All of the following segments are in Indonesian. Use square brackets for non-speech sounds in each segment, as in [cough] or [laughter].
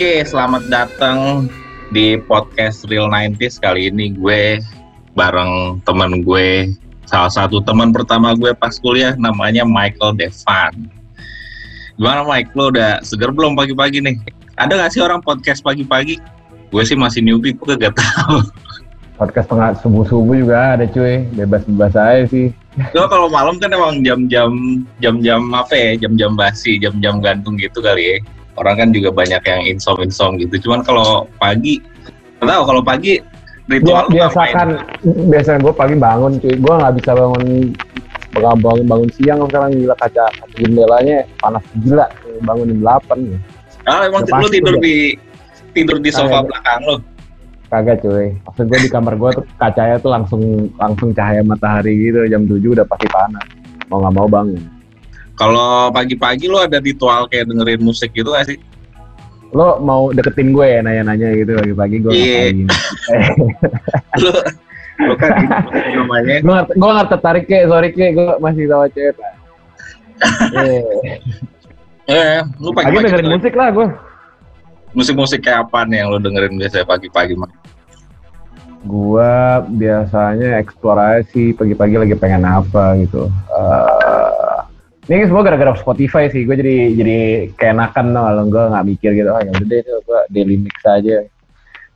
Oke, selamat datang di podcast Real 90s kali ini gue bareng temen gue salah satu teman pertama gue pas kuliah namanya Michael Devan. Gimana Mike, lo udah seger belum pagi-pagi nih? Ada gak sih orang podcast pagi-pagi? Gue sih masih newbie, gue gak tahu. Podcast tengah subuh-subuh juga ada cuy, bebas-bebas aja sih. Lo kalau malam kan emang jam-jam jam-jam apa ya, jam-jam basi, jam-jam gantung gitu kali ya orang kan juga banyak yang insom insom gitu cuman kalau pagi tahu kalau pagi ritual ya, biasa kan biasa gue pagi bangun cuy gue nggak bisa bangun bangun bangun siang sekarang gila kaca, kaca jendelanya panas gila bangun jam delapan ya. Ah emang lu tidur udah. di tidur di sofa belakang lo? Kagak cuy. Maksud gue di kamar gue tuh kacanya tuh langsung langsung cahaya matahari gitu jam 7 udah pasti panas. Mau nggak mau bangun. Kalau pagi-pagi lo ada ritual kayak dengerin musik gitu gak sih? Lo mau deketin gue ya nanya-nanya gitu pagi-pagi gue yeah. lo, lo kan namanya. Gue gak, gue gak tertarik kayak, sorry kayak gue masih sama cewek. [laughs] Iya. Eh, lu pagi-pagi dengerin gitu. musik lah gue. Musik-musik kayak apa nih yang lo dengerin biasanya pagi-pagi mah? Gua biasanya eksplorasi pagi-pagi lagi pengen apa gitu. Uh, ini semua gara-gara Spotify sih. Gue jadi jadi keenakan loh kalau gue nggak mikir gitu oh ya udah deh gue daily mix aja.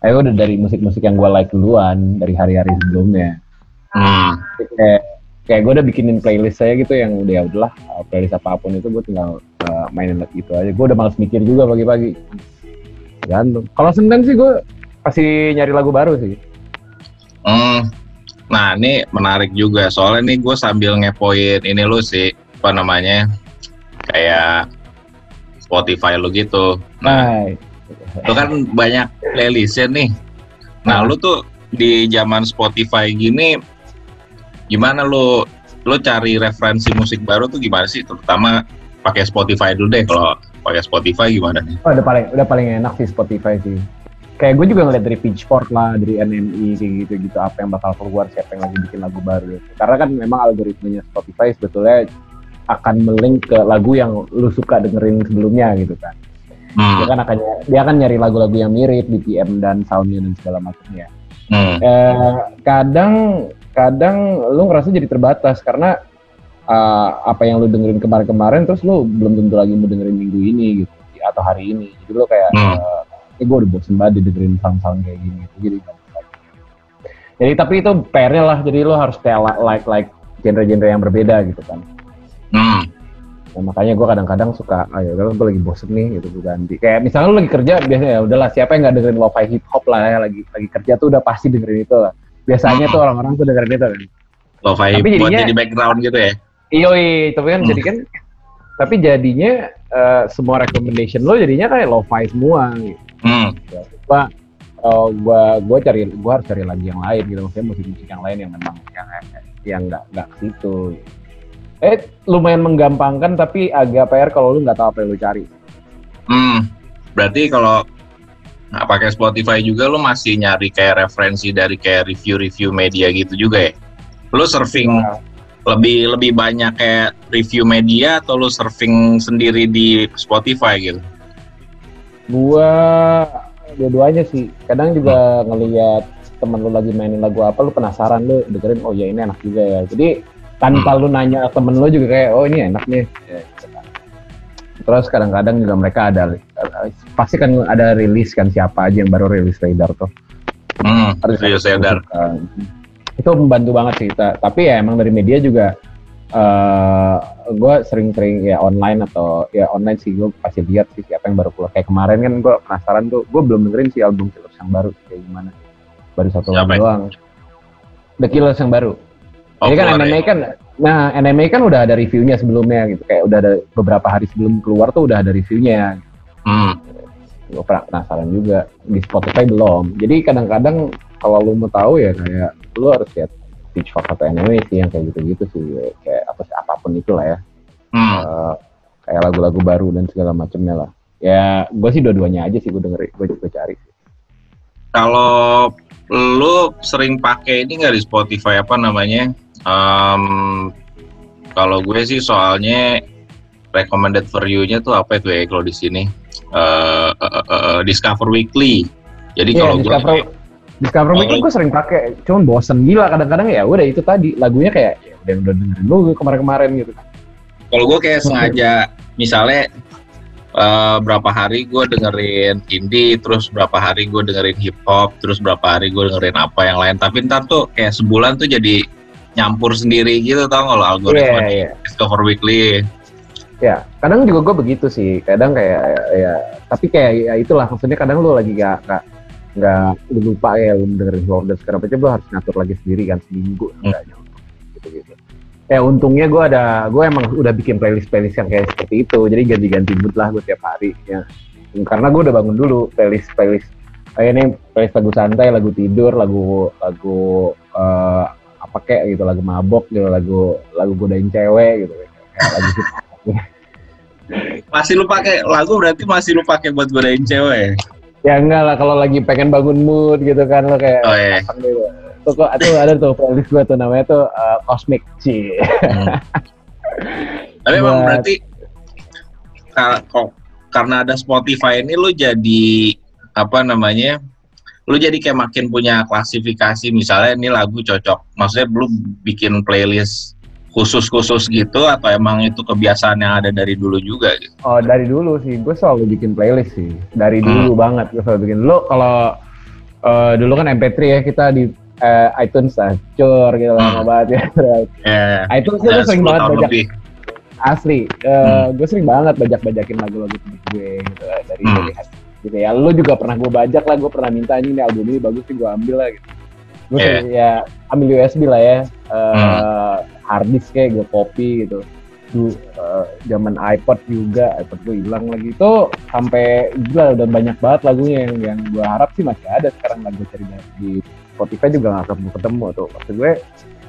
Ayo udah dari musik-musik yang gue like duluan dari hari-hari sebelumnya. Hmm. kayak kayak gue udah bikinin playlist saya gitu yang udah ya udahlah playlist apa pun itu gue tinggal uh, mainin gitu aja. Gue udah males mikir juga pagi-pagi. Gantung kalau senggang sih gue pasti nyari lagu baru sih. Hmm. nah ini menarik juga. Soalnya nih gue sambil ngepoin ini lu sih apa namanya kayak Spotify lu gitu. Nah, lu kan banyak playlistnya nih. Nah, lu tuh di zaman Spotify gini gimana lu lu cari referensi musik baru tuh gimana sih? Terutama pakai Spotify dulu deh kalau pakai Spotify gimana nih? Oh, udah paling udah paling enak sih Spotify sih. Kayak gue juga ngeliat dari Pitchfork lah, dari NME kayak gitu-gitu apa yang bakal keluar, siapa yang lagi bikin lagu baru. Karena kan memang algoritmanya Spotify sebetulnya akan melink ke lagu yang lu suka dengerin sebelumnya gitu kan. Hmm. Dia kan akan dia akan nyari lagu-lagu yang mirip BPM dan soundnya dan segala macamnya. Hmm. Eh, kadang kadang lu ngerasa jadi terbatas karena uh, apa yang lu dengerin kemarin-kemarin terus lu belum tentu lagi mau dengerin minggu ini gitu atau hari ini. Jadi lu kayak hmm. uh, eh gue udah bosen banget dengerin sound-sound kayak gini gitu. Jadi jadi tapi itu PR-nya lah. Jadi lu harus kayak like like genre-genre yang berbeda gitu kan. Hmm. Nah, makanya gue kadang-kadang suka, ayo kalau gue lagi bosen nih gitu gue ganti. Kayak misalnya lu lagi kerja biasanya ya udahlah siapa yang nggak dengerin lo-fi hip hop lah ya lagi lagi kerja tuh udah pasti dengerin itu lah. Biasanya hmm. tuh orang-orang tuh dengerin itu kan. Lo-fi tapi buat jadinya, jadi background gitu ya? Iya, tapi kan hmm. jadi kan tapi jadinya uh, semua recommendation lo jadinya kayak lo-fi semua gitu. Hmm. Ya, gua, uh, gua gua cari gua harus cari lagi yang lain gitu maksudnya musik-musik yang lain yang memang yang yang nggak nggak situ eh lumayan menggampangkan tapi agak PR kalau lu nggak tahu apa yang lu cari. Hmm, berarti kalau nah, pakai Spotify juga lu masih nyari kayak referensi dari kayak review-review media gitu juga ya? Lu surfing nah. lebih lebih banyak kayak review media atau lu surfing sendiri di Spotify gitu? Gua dua-duanya sih. Kadang juga hmm. ngelihat temen lu lagi mainin lagu apa, lu penasaran lu dengerin, oh ya ini enak juga ya. Jadi tanpa hmm. lu nanya temen lu juga kayak oh ini enak nih. Ya, gitu kan. terus kadang-kadang juga mereka ada pasti kan ada rilis kan siapa aja yang baru rilis radar tuh. Hmm, rilis radar. itu membantu banget sih kita tapi ya emang dari media juga uh, eh, gue sering-sering ya online atau ya online sih gue pasti lihat sih siapa yang baru keluar. Kayak kemarin kan gue penasaran tuh gue belum dengerin sih album Killers yang baru kayak gimana. Baru satu lagu doang. The Killers yang baru Oh, Jadi kan NMA kan, nah NMA kan udah ada reviewnya sebelumnya gitu, kayak udah ada beberapa hari sebelum keluar tuh udah ada reviewnya. Hmm. Gue penasaran juga di Spotify belum. Jadi kadang-kadang kalau lu mau tahu ya kayak lu harus lihat Pitchfork atau NMA sih yang kayak gitu-gitu sih, kayak apa sih apa pun itulah ya. Hmm. Uh, kayak lagu-lagu baru dan segala macamnya lah. Ya, gue sih dua-duanya aja sih gue dengerin, gue juga cari. Kalau lu sering pakai ini nggak di Spotify apa namanya Um, kalau gue sih soalnya recommended for you-nya tuh apa itu ya kalau di sini? Uh, uh, uh, Discover Weekly. Jadi Iya, kalau gue Discover Discover Oh, Weekly gue sering pakai, cuman bosen gila kadang-kadang ya udah itu tadi lagunya kayak ya udah udah dengerin dulu kemarin-kemarin gitu. kalau gue kayak sengaja misalnya eh, berapa hari gue dengerin indie, terus berapa hari gue dengerin hip hop, terus berapa hari gue dengerin apa yang lain. Tapi ntar tuh kayak sebulan tuh jadi nyampur sendiri gitu tau nggak lo algoritma di iya. Discover Weekly. Ya, kadang juga gue begitu sih. Kadang kayak ya, tapi kayak ya itulah maksudnya kadang lu lagi gak gak nggak lu lupa ya lu dengerin order sekarang aja lu harus ngatur lagi sendiri kan seminggu Hmm. enggaknya gitu gitu. Ya untungnya gue ada, gue emang udah bikin playlist playlist yang kayak seperti itu. Jadi ganti-ganti mood lah gue tiap hari ya. Karena gue udah bangun dulu playlist playlist kayak ini playlist lagu santai, lagu tidur, lagu lagu eh, apa kayak gitu, lagu mabok gitu, lagu lagu godain cewek gitu. Kayak lagu hip. Masih lu pakai lagu berarti masih lu pakai buat godain cewek. Ya enggak lah kalau lagi pengen bangun mood gitu kan lo kayak Oh iya. gitu. Tuh kok tuh ada tuh playlist gue tuh namanya tuh uh, Cosmic C. Hmm. Tapi emang berarti kok karena ada Spotify ini lu jadi apa namanya? Lu jadi kayak makin punya klasifikasi misalnya ini lagu cocok. Maksudnya lu bikin playlist khusus-khusus gitu atau emang itu kebiasaan yang ada dari dulu juga gitu. Oh dari dulu sih, gue selalu bikin playlist sih. Dari Hmm. dulu banget gue selalu bikin. Lo kalau uh, dulu kan MP3 ya kita di uh, iTunes lah, cur gitu lama Hmm. banget [laughs] ya. Ya, iTunes tuh gue udah sering 10 banget bajak lebih. asli. Uh, Gue sering banget bajak-bajakin lagu-lagu gue gitu dari Hmm. dari hati gitu ya. Lo juga pernah gue bajak lah, gue pernah minta ini, album ini bagus sih gue ambil lah gitu. Gue Iya. sering ya ambil USB lah ya, uh, Hmm. hard disk kayak gue copy gitu. Dulu uh, zaman iPod juga, iPod gue hilang lagi itu sampai gila udah banyak banget lagunya yang yang gue harap sih masih ada sekarang lagu cari di Spotify juga nggak ketemu ketemu tuh. Maksud gue,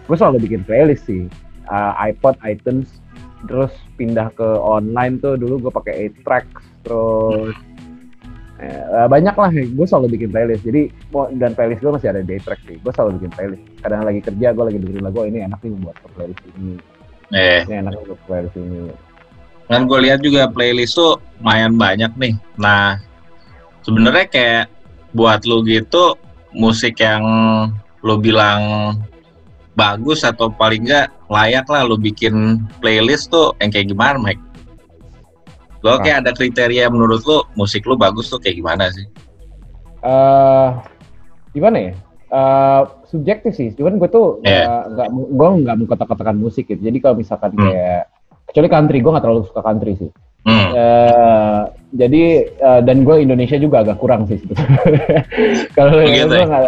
gue selalu bikin playlist sih. Uh, iPod, iTunes, terus pindah ke online tuh dulu gue pakai 8 tracks terus eh, banyak lah gue selalu bikin playlist. Jadi dan playlist gue masih ada di track sih. Gue selalu bikin playlist. Kadang lagi kerja gue lagi dengerin lagu oh, ini enak nih buat ke playlist ini. Eh, ini enak buat ke playlist ini. Kan gue lihat juga playlist tuh lumayan banyak nih. Nah, sebenarnya kayak buat lu gitu musik yang lu bilang bagus atau paling enggak layak lah lu bikin playlist tuh yang kayak gimana, Mike? Lo kayak ada kriteria menurut lu musik lu bagus tuh kayak gimana sih? eh gimana ya Eh, subjektif sih cuman gue tuh eh, nggak mau gue nggak mau kotak-kotakan musik gitu jadi kalau misalkan Hmm. kayak kecuali country gue nggak terlalu suka country sih Hmm. Eh, jadi eh, dan gue Indonesia juga agak kurang sih sebetulnya. [laughs] Kalau Begitu gue ya? nggak,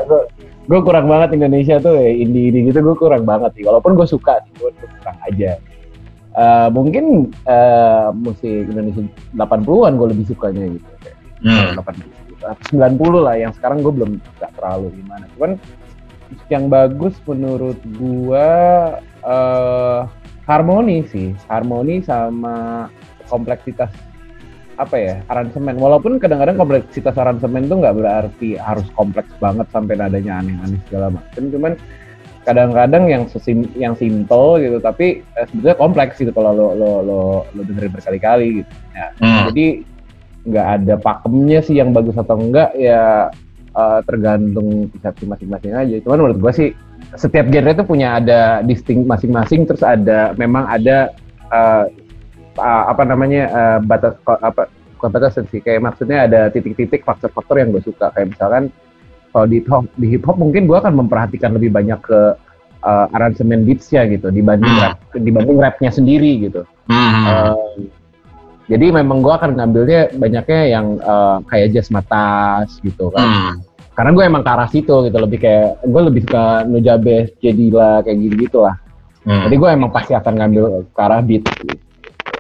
gue, kurang banget Indonesia tuh ya, indie indie gitu gue kurang banget sih. Walaupun gue suka gue kurang aja. Eh, mungkin eh, musik Indonesia 80-an gue lebih sukanya gitu. Hmm. 80 gitu. Atau 90 lah yang sekarang gue belum nggak terlalu gimana. Cuman yang bagus menurut gue eh harmoni sih, harmoni sama kompleksitas apa ya aransemen. Walaupun kadang-kadang kompleksitas aransemen tuh nggak berarti harus kompleks banget sampai nadanya aneh-aneh segala macam. Cuman kadang-kadang yang sesim yang simple gitu tapi eh, sebetulnya kompleks gitu kalau lo lo lo lo dengerin berkali-kali gitu. Ya, Hmm. jadi nggak ada pakemnya sih yang bagus atau enggak ya eh, tergantung persepsi masing-masing aja. Cuman menurut gua sih setiap genre itu punya ada distinct masing-masing terus ada memang ada eh, eh, apa namanya eh, batas apa bukan batas sih kayak maksudnya ada titik-titik faktor-faktor yang gue suka kayak misalkan kalau di hip hop di hip hop mungkin gue akan memperhatikan lebih banyak ke eh, aransemen beatsnya gitu dibanding Hmm. rap dibanding rapnya sendiri gitu. Hmm. Eh, jadi memang gue akan ngambilnya banyaknya yang eh, kayak jazz matas gitu kan. Hmm. Karena gue emang ke arah situ gitu lebih kayak gue lebih suka Nujabes, Jedila kayak gitu gitu lah. Hmm. Jadi gue emang pasti akan ngambil ke arah beat. gitu.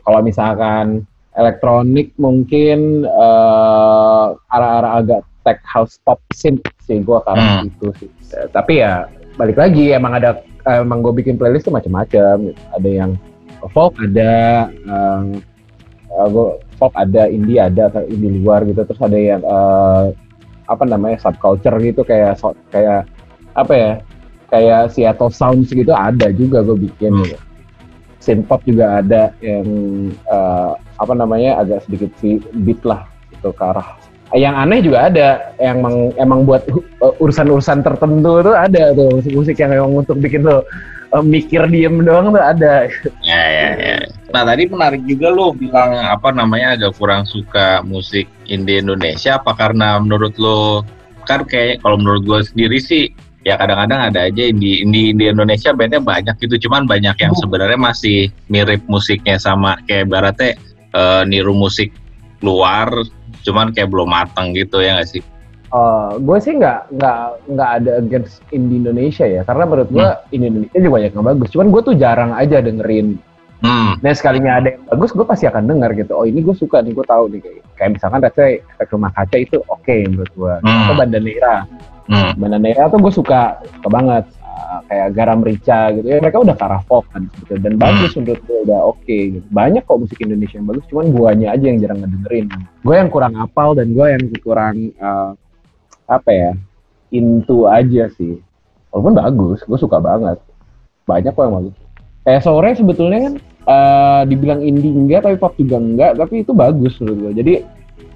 Kalau misalkan elektronik mungkin eh, arah-arah agak tech house pop synth sih gue arah Hmm. itu sih. Eh, tapi ya balik lagi emang ada emang gue bikin playlist tuh macam-macam. gitu. Ada yang folk, ada eh, eh, gue pop ada, indie ada, indie luar gitu. Terus ada yang eh, apa namanya subculture gitu kayak so- kayak apa ya kayak Seattle Sounds gitu ada juga gue bikin Hmm. gitu. Pop juga ada yang eh, apa namanya agak sedikit si beat lah gitu ke arah yang aneh juga ada yang emang emang buat uh, urusan-urusan tertentu tuh ada tuh musik-musik yang emang untuk bikin lo uh, mikir diem doang tuh ada. Ya ya ya. Nah tadi menarik juga lo bilang apa namanya agak kurang suka musik indie Indonesia apa karena menurut lo kan kayak kalau menurut gue sendiri sih ya kadang-kadang ada aja indie indie di Indonesia bandnya banyak gitu cuman banyak yang sebenarnya masih mirip musiknya sama kayak baratnya uh, niru musik luar cuman kayak belum matang gitu ya nggak sih? Uh, gue sih nggak nggak nggak ada against indie Indonesia ya karena menurut gue hmm. Indonesia juga banyak yang bagus cuman gue tuh jarang aja dengerin Hmm. Nah sekalinya ada yang bagus, gue pasti akan dengar gitu. Oh ini gue suka nih, gue tahu nih kayak, kayak misalkan say efek rumah kaca itu oke okay menurut gue. Hmm. Atau Bandanera. Hmm. Bandanera tuh gue suka, suka banget. Kayak garam rica gitu. Ya mereka udah karah pop kan gitu dan hmm. bagus menurut gue udah oke okay, gitu. banyak kok musik Indonesia yang bagus cuman guanya aja yang jarang ngedengerin. Gue yang kurang apal dan gue yang kurang uh, apa ya into aja sih. Walaupun bagus gue suka banget. Banyak kok yang bagus. Kayak sore sebetulnya kan uh, dibilang indie enggak tapi pop juga enggak. Tapi itu bagus menurut gue jadi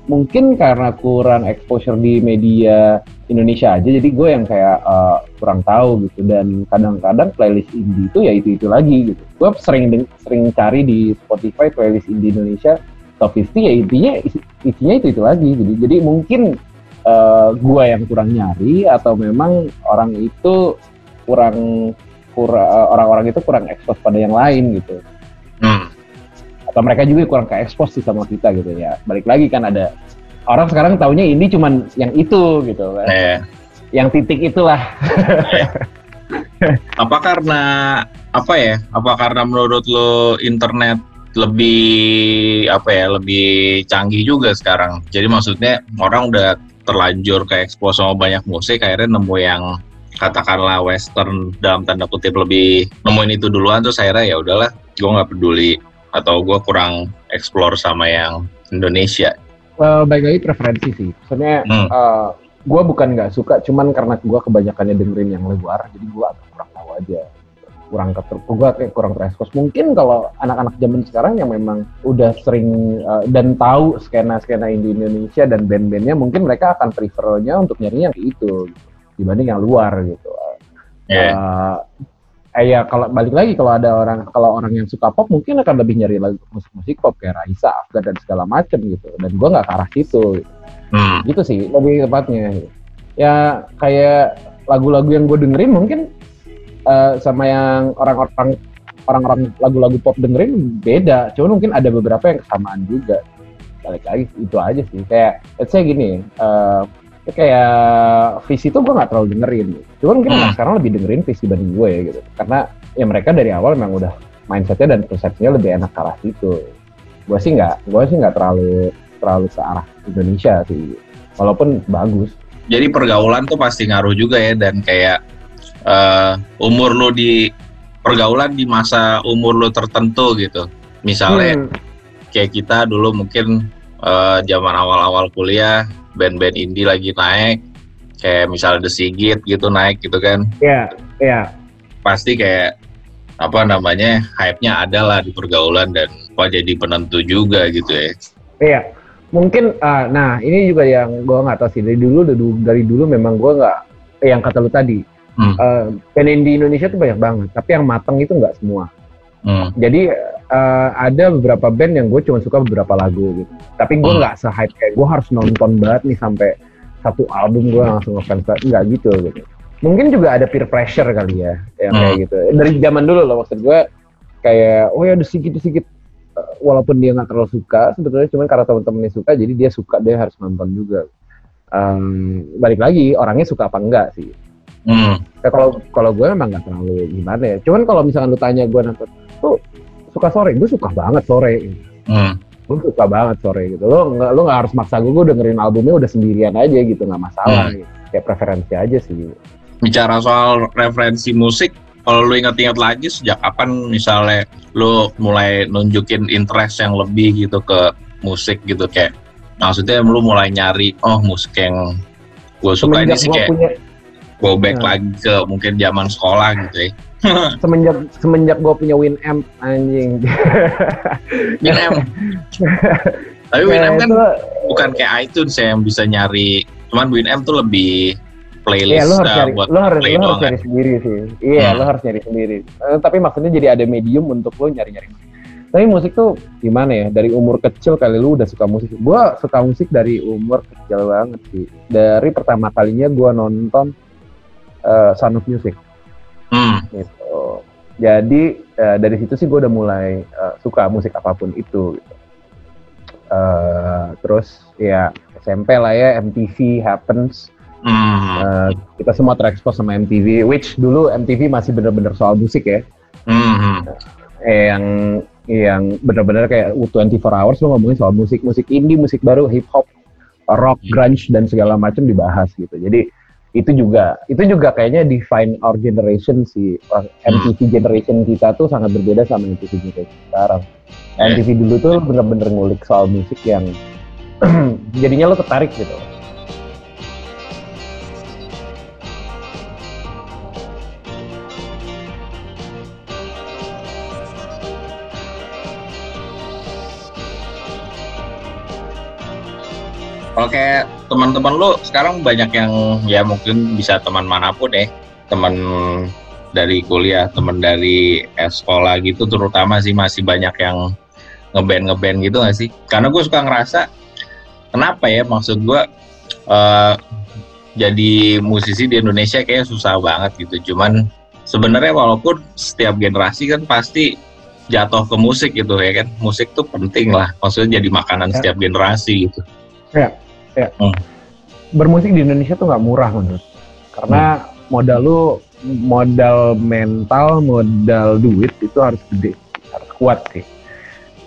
mungkin karena kurang exposure di media Indonesia aja jadi gue yang kayak uh, kurang tahu gitu. Dan kadang-kadang playlist indie itu ya itu itu lagi gitu. Gue sering sering cari di Spotify playlist indie Indonesia. Top 50 ya intinya isinya itu itu lagi jadi jadi mungkin uh, gue yang kurang nyari atau memang orang itu kurang kurang eh, orang-orang itu kurang ekspos pada yang lain gitu. Atau mereka juga kurang ke ekspos sih sama kita gitu ya balik lagi kan ada orang sekarang taunya ini cuman yang itu gitu kan eh. yang titik itulah eh. [laughs] apa karena apa ya apa karena menurut lo internet lebih apa ya lebih canggih juga sekarang jadi maksudnya orang udah terlanjur ke ekspos sama banyak musik akhirnya nemu yang katakanlah western dalam tanda kutip lebih nemuin itu duluan terus akhirnya ya udahlah gue nggak peduli atau gue kurang explore sama yang Indonesia. Uh, baik lagi preferensi sih. Sebenarnya hmm. uh, eh, gue bukan nggak suka, cuman karena gue kebanyakannya dengerin yang luar, jadi gue agak kurang tahu aja kurang keter gue kayak kurang terekspos mungkin kalau anak-anak zaman sekarang yang memang udah sering uh, dan tahu skena skena di Indonesia dan band-bandnya mungkin mereka akan prefernya untuk nyari yang itu gitu dibanding yang luar gitu. Yeah. Uh, eh ya kalau balik lagi kalau ada orang kalau orang yang suka pop mungkin akan lebih nyari lagu musik-musik pop kayak Raisa, Afgan dan segala macem gitu. Dan gue nggak ke arah situ. Gitu. Hmm. gitu sih lebih tepatnya. Ya kayak lagu-lagu yang gue dengerin mungkin uh, sama yang orang-orang orang-orang lagu-lagu pop dengerin beda. Cuma mungkin ada beberapa yang kesamaan juga. Balik lagi itu aja sih. Kayak let's say gini, uh, kayak visi itu gue nggak terlalu dengerin. Cuman mungkin hmm. sekarang lebih dengerin visi dibanding gue gitu. Karena ya mereka dari awal memang udah mindsetnya dan persepsinya lebih enak ke arah situ. Gue sih nggak gue sih nggak terlalu terlalu ke arah Indonesia sih. Walaupun bagus. Jadi pergaulan tuh pasti ngaruh juga ya dan kayak uh, umur lo di pergaulan di masa umur lo tertentu gitu. Misalnya hmm. kayak kita dulu mungkin uh, zaman awal-awal kuliah band-band indie lagi naik kayak misalnya The Sigit gitu naik gitu kan iya yeah, iya yeah. pasti kayak apa namanya hype-nya ada lah di pergaulan dan apa jadi penentu juga gitu ya iya yeah. mungkin uh, nah ini juga yang gue nggak tahu sih dari dulu dari, dulu memang gue nggak yang kata lu tadi hmm. uh, band indie Indonesia tuh banyak banget tapi yang matang itu nggak semua Hmm. Jadi uh, ada beberapa band yang gue cuma suka beberapa lagu gitu. Tapi gue hmm. nggak hmm. se-hype kayak gue harus nonton banget nih sampai satu album gue langsung ngefans nggak gitu gitu. Mungkin juga ada peer pressure kali ya yang hmm. kayak gitu. Dari zaman dulu loh maksud gue kayak oh ya ada sedikit-sedikit uh, walaupun dia nggak terlalu suka sebetulnya cuma karena teman-temannya suka jadi dia suka dia harus nonton juga. Um, balik lagi orangnya suka apa enggak sih. Hmm. Ya, kalau kalau gue memang nggak terlalu gimana ya. Cuman kalau misalkan lu tanya gue nonton tuh suka sore gue suka banget sore hmm. gue suka banget sore gitu lo nggak lo nggak harus maksa gue gue dengerin albumnya udah sendirian aja gitu nggak masalah hmm. gitu. kayak preferensi aja sih bicara soal referensi musik kalau lu inget-inget lagi sejak kapan misalnya lu mulai nunjukin interest yang lebih gitu ke musik gitu kayak maksudnya lu mulai nyari oh musik yang gue suka Semenjak ini sih kayak punya, go back ya. lagi ke mungkin zaman sekolah gitu ya semenjak semenjak gue punya Winamp anjing. [laughs] Winamp. Tapi Winamp kan itu, bukan kayak iTunes ya yang bisa nyari. Cuman Winamp tuh lebih playlist iya, lo harus cari, buat lo harus, play lo harus cari kan. sendiri sih. Iya, Hmm. lo harus cari sendiri. Eh, tapi maksudnya jadi ada medium untuk lo nyari-nyari. Tapi musik tuh gimana ya? Dari umur kecil kali lu udah suka musik. Gua suka musik dari umur kecil banget sih. Dari pertama kalinya gua nonton eh, Sound of Music Hmm. gitu. Jadi eh, dari situ sih gue udah mulai eh, suka musik apa pun itu. Gitu. Eh, terus ya SMP lah ya MTV happens. Hmm. Eh, kita semua terekspos sama MTV, which dulu MTV masih bener-bener soal musik ya, Hmm. eh, yang yang bener-bener kayak 24 hours lo ngomongin soal musik, musik indie, musik baru, hip hop, rock, Hmm. grunge dan segala macam dibahas gitu. Jadi itu juga itu juga kayaknya define our generation sih Orang MTV generation kita tuh sangat berbeda sama MTV generation sekarang. MTV dulu tuh bener-bener ngulik soal musik yang [clears throat] jadinya lo tertarik gitu. Oke, teman-teman lu sekarang banyak yang ya mungkin bisa teman mana pun ya, teman dari kuliah, teman dari sekolah gitu, terutama sih masih banyak yang ngeband ngeband gitu gak sih? Karena gue suka ngerasa kenapa ya maksud gue eh, jadi musisi di Indonesia kayak susah banget gitu. Cuman sebenarnya walaupun setiap generasi kan pasti jatuh ke musik gitu ya kan, musik tuh penting lah, maksudnya jadi makanan Ya. setiap generasi gitu. Bermusik di Indonesia tuh nggak murah menurut. Karena modal lu modal mental modal duit itu harus gede harus kuat sih.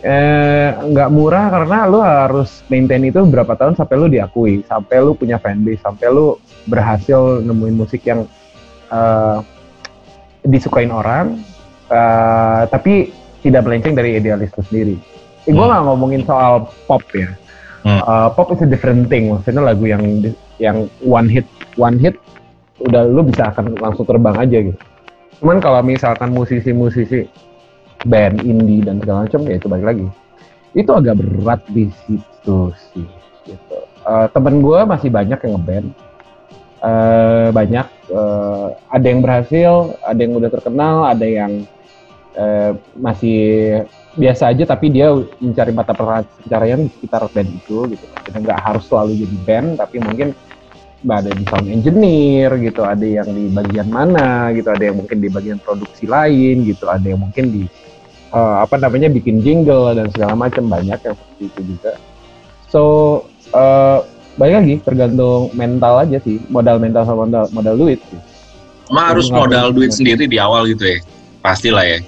Eh nggak murah karena lu harus maintain itu berapa tahun sampai lu diakui sampai lu punya fanbase sampai lu berhasil nemuin musik yang eh, disukain orang eh, tapi tidak melenceng dari idealis lu sendiri. Eh, gue Hmm. nggak ngomongin soal pop ya Hmm. Uh, pop is a different thing. Maksudnya lagu yang yang one hit one hit udah lu bisa akan langsung terbang aja gitu. Cuman kalau misalkan musisi-musisi band indie dan segala macam ya itu balik lagi. Itu agak berat di situ sih gitu. Uh, temen gue masih banyak yang ngeband. Uh, banyak. Uh, ada yang berhasil ada yang udah terkenal ada yang uh, masih biasa aja tapi dia mencari mata pencarian di sekitar band itu gitu kita nggak harus selalu jadi band tapi mungkin ada di sound engineer gitu ada yang di bagian mana gitu ada yang mungkin di bagian produksi lain gitu ada yang mungkin di eh, apa namanya bikin jingle dan segala macam banyak yang seperti itu juga so eh, balik lagi tergantung mental aja sih modal mental sama modal modal duit sih Emang harus modal duit sendiri di awal gitu ya? Pastilah ya.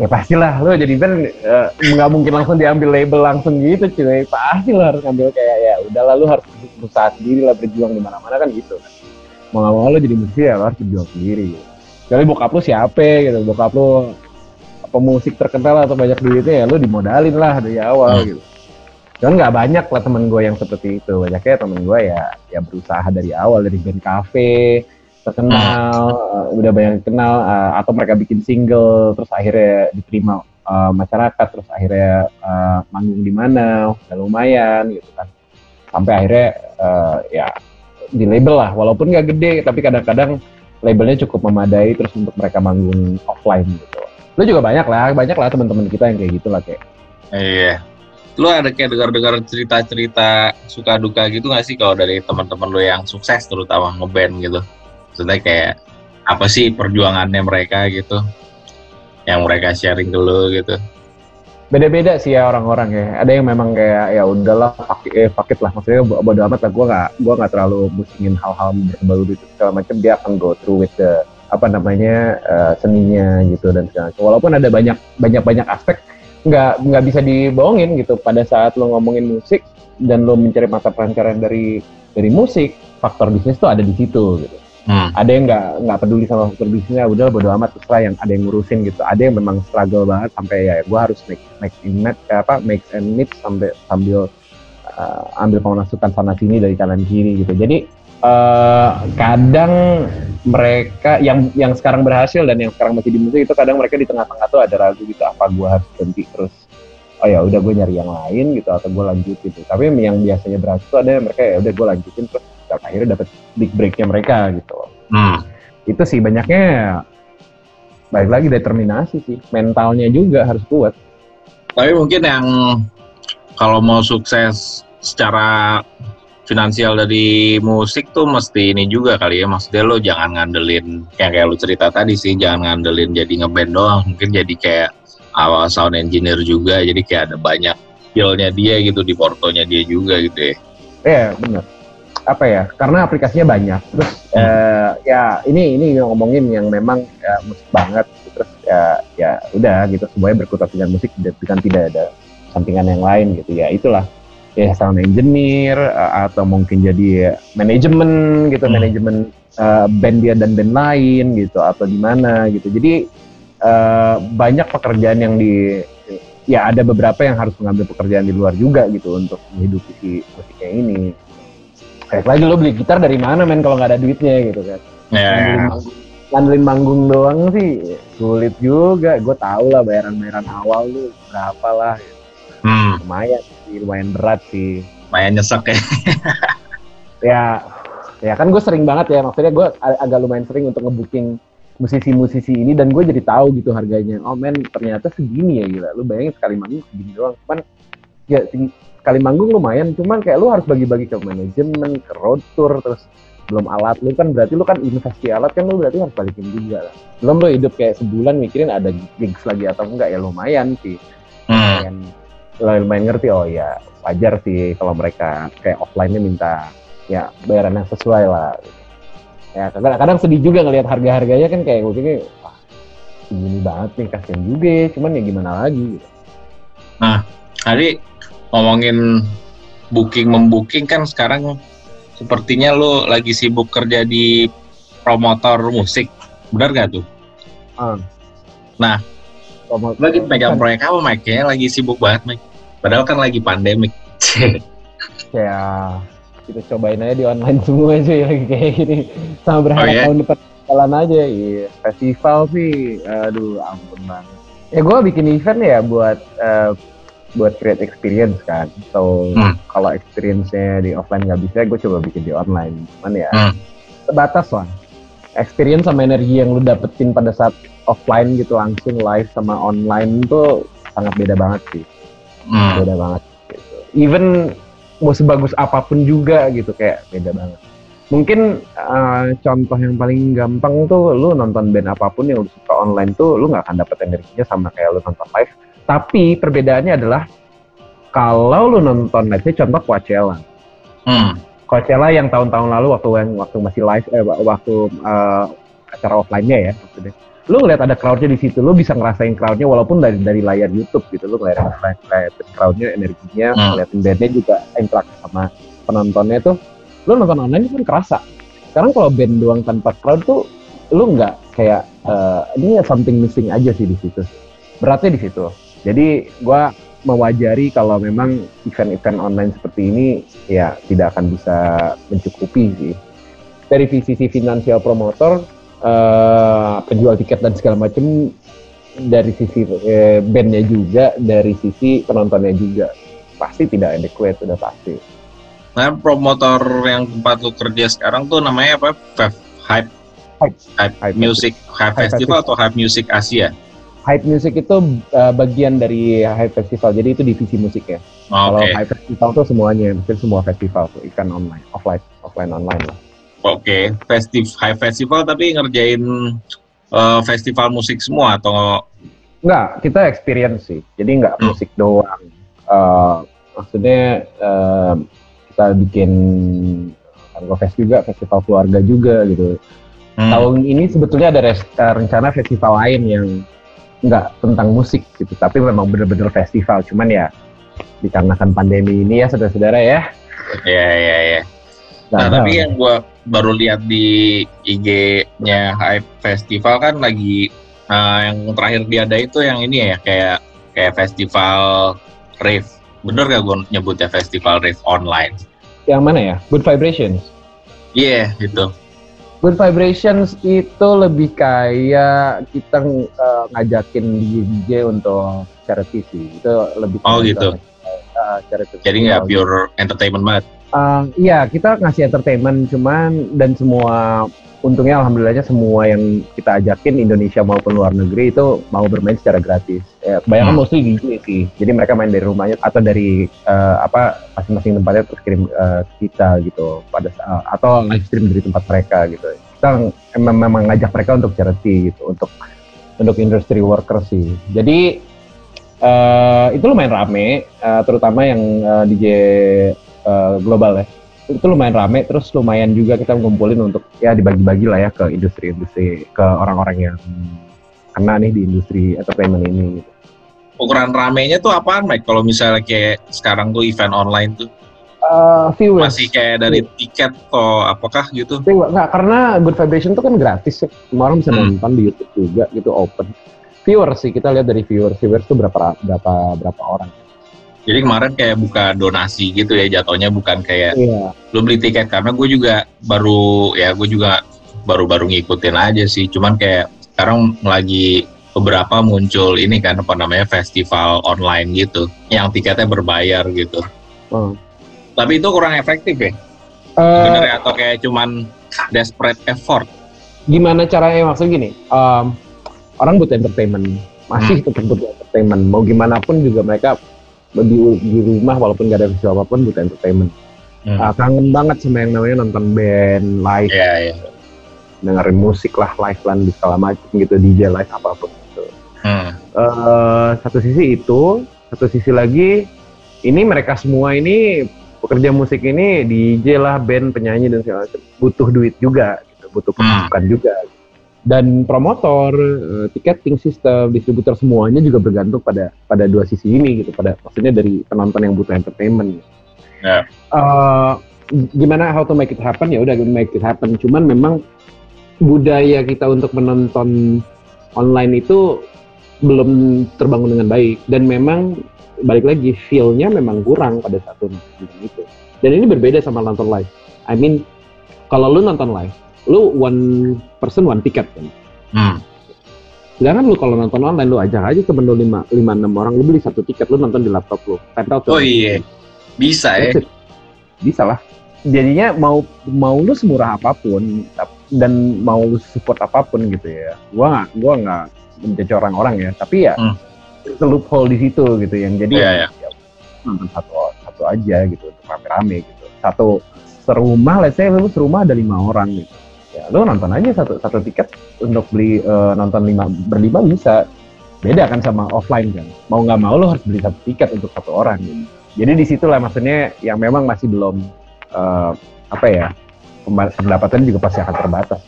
Ya pastilah lo jadi band eh, nggak mungkin langsung diambil label langsung gitu cuy. Pasti lo harus ngambil kayak ya udahlah lo harus berusaha sendiri lah berjuang di mana-mana kan gitu. Kan mau nggak mau lo jadi musisi ya lo harus berjuang sendiri. Gitu. Bokap lo siapa gitu. Bokap lo pemusik terkenal atau banyak duitnya ya lo dimodalin lah dari awal Hmm. gitu. Cuman nggak banyak lah temen gue yang seperti itu. Banyaknya temen gue ya ya berusaha dari awal dari band cafe terkenal uh, udah banyak kenal uh, atau mereka bikin single terus akhirnya diterima uh, masyarakat terus akhirnya uh, manggung di mana udah lumayan gitu kan sampai akhirnya uh, ya di label lah walaupun nggak gede tapi kadang-kadang labelnya cukup memadai terus untuk mereka manggung offline gitu lu juga banyak lah banyak lah teman-teman kita yang kayak gitu lah kayak Iya. Lu ada kayak dengar-dengar cerita-cerita suka duka gitu gak sih kalau dari teman-teman lu yang sukses terutama ngeband gitu? Maksudnya kayak apa sih perjuangannya mereka gitu? Yang mereka sharing ke lu gitu. beda-beda sih ya orang-orang ya. Ada yang memang kayak ya udahlah fakit eh, fakit lah maksudnya bo- bodo amat lah gue nggak gua nggak terlalu musingin hal-hal berbau itu segala macam dia akan go through with the apa namanya eh, seninya gitu dan segala macam. Walaupun ada banyak banyak banyak aspek nggak nggak bisa dibohongin gitu pada saat lo ngomongin musik dan lo mencari mata pelancaran dari dari musik faktor bisnis tuh ada di situ gitu Hmm. ada yang nggak nggak peduli sama faktor bisnisnya udah bodo amat terserah yang ada yang ngurusin gitu. Ada yang memang struggle banget sampai ya gue harus make make net apa make and meet sampai sambil uh, ambil pemasukan sana sini dari kanan kiri gitu. Jadi uh, kadang mereka yang yang sekarang berhasil dan yang sekarang masih di musik itu kadang mereka di tengah-tengah tuh ada ragu gitu apa gue harus berhenti terus oh ya udah gue nyari yang lain gitu atau gue lanjutin gitu. Tapi yang biasanya berhasil ada mereka ya udah gue lanjutin terus akhirnya dapat big breaknya mereka gitu. Hmm. itu sih banyaknya baik lagi determinasi sih. Mentalnya juga harus kuat. Tapi mungkin yang kalau mau sukses secara finansial dari musik tuh mesti ini juga kali ya. Maksudnya lo jangan ngandelin yang kayak lo cerita tadi sih jangan ngandelin jadi ngeband doang. Mungkin jadi kayak awal sound engineer juga. Jadi kayak ada banyak skillnya dia gitu di portonya dia juga gitu ya. Iya yeah, benar apa ya karena aplikasinya banyak. Terus hmm. uh, ya ini ini ngomongin yang memang ya, musik banget. Terus ya ya udah gitu semuanya berkutat dengan musik dan tidak ada sampingan yang lain gitu. Ya itulah. Ya sound engineer uh, atau mungkin jadi manajemen gitu hmm. manajemen uh, band dia dan band lain gitu atau di mana gitu. Jadi uh, banyak pekerjaan yang di ya ada beberapa yang harus mengambil pekerjaan di luar juga gitu untuk menghidupi si musiknya ini kayak lagi lo beli gitar dari mana men kalau nggak ada duitnya? Gitu kan. Yeah. ngandelin, ya. manggung, ngandelin manggung doang sih sulit juga. Gue tau lah bayaran bayaran awal lu berapa lah. Gitu hmm. lumayan sih lumayan berat sih. Lumayan nyesek ya. [laughs] Ya ya kan gue sering banget ya maksudnya gue agak lumayan sering untuk ngebooking musisi-musisi ini dan gue jadi tahu gitu harganya. Oh men ternyata segini ya gila. Lu bayangin sekali manggung segini doang. Cuman ya sekali manggung lumayan cuman kayak lu harus bagi-bagi ke manajemen ke road tour terus belum alat lu kan berarti lu kan investasi alat kan lu berarti harus balikin juga lah belum lu hidup kayak sebulan mikirin ada gigs lagi atau enggak ya lumayan sih hmm. lumayan lumayan ngerti oh ya wajar sih kalau mereka kayak offline-nya minta ya bayaran yang sesuai lah ya kadang-kadang sedih juga ngelihat harga-harganya kan kayak gue pikir wah segini banget nih kasian juga ya cuman ya gimana lagi gitu. nah tadi ngomongin booking membooking kan sekarang sepertinya lo lagi sibuk kerja di promotor musik benar gak tuh? Hmm. Nah, lagi pegang proyek apa Mike? Kayaknya lagi sibuk banget Mike. Padahal kan lagi pandemik. [laughs] ya kita cobain aja di online semua sih [laughs] lagi kayak gini. Sama berharap oh, yeah? tahun depan jalan aja. Iya, festival sih, aduh ampun banget. Ya gue bikin event ya buat uh, buat create experience kan. So hmm. kalau experience-nya di offline nggak bisa, gue coba bikin di online. Cuman ya hmm. terbatas lah. Experience sama energi yang lu dapetin pada saat offline gitu langsung live sama online tuh sangat beda banget sih hmm. beda banget gitu. even mau sebagus apa pun juga gitu kayak beda banget mungkin uh, contoh yang paling gampang tuh lu nonton band apa pun yang lu suka online tuh lu nggak akan dapet energinya sama kayak lu nonton live tapi perbedaannya adalah kalau lu nonton say contoh Coachella. Hmm. Coachella yang tahun-tahun lalu waktu yang waktu masih live eh waktu uh, acara offline-nya ya maksudnya. Lu ngeliat ada crowdnya di situ lu bisa ngerasain crowdnya walaupun dari dari layar YouTube gitu. Lu ngeliat ngeliat crowdnya energinya hmm. ngeliatin bandnya juga interaksi sama penontonnya tuh lu nonton online pun kerasa. Sekarang kalau band doang tanpa crowd tuh lu nggak kayak uh, ini something missing aja sih di situ. Beratnya di situ jadi gua mewajari kalau memang event-event online seperti ini ya tidak akan bisa mencukupi sih dari sisi finansial promotor uh, penjual tiket dan segala macam dari sisi eh, bandnya juga, dari sisi penontonnya juga pasti tidak adequate sudah pasti. Nah, promotor yang tempat lu kerja sekarang tuh namanya apa? Hype Hype Hype, Hype, Hype Music Hype, Hype Festival, Festival atau Hype Music Asia? Hype Music itu uh, bagian dari Hype Festival, jadi itu divisi musiknya. Oh, Kalau okay. Hype Festival itu semuanya, mungkin semua festival tuh, event online, offline, offline online lah. Oke, okay. festiv high festival tapi ngerjain uh, festival musik semua atau enggak? Kita experience sih. Jadi enggak hmm. musik doang. Uh, maksudnya uh, kita bikin Tango Fest juga, festival keluarga juga gitu. Hmm. Tahun ini sebetulnya ada rencana festival lain yang enggak tentang musik gitu, tapi memang benar-benar festival. Cuman ya dikarenakan pandemi ini ya saudara-saudara ya. Iya iya iya. Nah, tapi yang gua baru lihat di IG-nya Hype Festival kan lagi uh, yang terakhir dia ada itu yang ini ya kayak kayak festival rave. Bener gak gue nyebutnya festival rave online? Yang mana ya? Good Vibrations? Iya, yeah, itu. Good Vibrations itu lebih kayak kita uh, ngajakin DJ untuk charity sih. Itu lebih Oh gitu. Uh, charity. Jadi nggak pure entertainment banget. Uh, iya, kita ngasih entertainment cuman dan semua untungnya alhamdulillahnya semua yang kita ajakin Indonesia maupun luar negeri itu mau bermain secara gratis. Ya, kebanyakan hmm. mostly DJ sih. Jadi mereka main dari rumahnya atau dari uh, apa masing-masing tempatnya terus kirim uh, kita gitu pada uh, atau live stream dari tempat mereka gitu. Kita memang, memang ngajak mereka untuk charity gitu, untuk untuk industry worker sih. Jadi uh, itu lumayan rame, uh, terutama yang uh, DJ uh, global ya itu lumayan rame terus lumayan juga kita ngumpulin untuk ya dibagi-bagi lah ya ke industri-industri ke orang-orang yang kena nih di industri entertainment ini gitu. Ukuran ramenya tuh apaan Mike kalau misalnya kayak sekarang tuh event online tuh? Uh, viewers. Masih kayak dari tiket atau apakah gitu? Enggak, karena Good Vibration tuh kan gratis ya. Semua orang bisa hmm. nonton di YouTube juga gitu open. Viewers sih kita lihat dari viewers. Viewers tuh berapa berapa berapa orang. Jadi kemarin kayak buka donasi gitu ya jatuhnya bukan kayak iya. lu beli tiket karena gue juga baru ya gue juga baru-baru ngikutin aja sih. Cuman kayak sekarang lagi beberapa muncul ini kan apa namanya festival online gitu yang tiketnya berbayar gitu. Hmm. Tapi itu kurang efektif ya? Uh, Bener atau kayak cuman desperate effort? Gimana caranya maksud gini? Um, orang butuh entertainment, masih hmm. tetap butuh entertainment. Mau gimana pun juga mereka di, di rumah walaupun gak ada visual apa pun butuh entertainment. Hmm. Uh, kangen banget sama yang namanya nonton band live, yeah, yeah. dengerin musik lah live lah di segala macam gitu DJ live apa pun gitu. Hmm. Uh, satu sisi itu, satu sisi lagi ini mereka semua ini pekerja musik ini DJ lah band penyanyi dan segala macam butuh duit juga, gitu. butuh hmm. pemasukan hmm. juga. Gitu dan promotor, uh, ticketing system, distributor semuanya juga bergantung pada pada dua sisi ini gitu, pada maksudnya dari penonton yang butuh entertainment. Yeah. Ya. Uh, gimana how to make it happen ya udah make it happen. Cuman memang budaya kita untuk menonton online itu belum terbangun dengan baik dan memang balik lagi feel-nya memang kurang pada satu nonton itu. Dan ini berbeda sama nonton live. I mean kalau lu nonton live lu one person one ticket kan. Hmm. Sedangkan lu kalau nonton online lu ajak aja temen lu lima lima enam orang lu beli satu tiket lu nonton di laptop lu. Out oh iya, bisa ya. Bisa lah. Jadinya mau mau lu semurah apa pun dan mau lu support apa pun gitu ya. Gua nggak gua nggak menjadi orang-orang ya, tapi ya hmm. loophole di situ gitu yang jadi yeah, yeah. ya, nonton satu satu aja gitu untuk rame-rame gitu. Satu serumah, let's say lu serumah ada lima orang gitu ya lo nonton aja satu satu tiket untuk beli uh, nonton lima berlima bisa. Beda kan sama offline kan. Mau nggak mau lo harus beli satu tiket untuk satu orang gitu. jadi di situlah maksudnya yang memang masih belum uh, apa ya pendapatan juga pasti akan terbatas.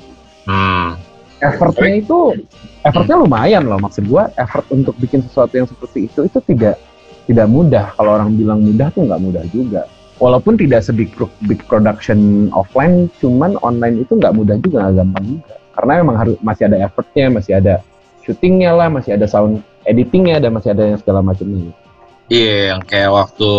Hmm. effortnya itu effortnya lumayan loh. Maksud gua effort untuk bikin sesuatu yang seperti itu itu tidak tidak mudah. Kalau orang bilang mudah tuh nggak mudah juga walaupun tidak sebig big production offline, cuman online itu nggak mudah juga, nggak gampang juga. Karena memang harus masih ada effortnya, masih ada syutingnya lah, masih ada sound editingnya, dan masih ada yang segala macamnya. Iya, yeah, yang kayak waktu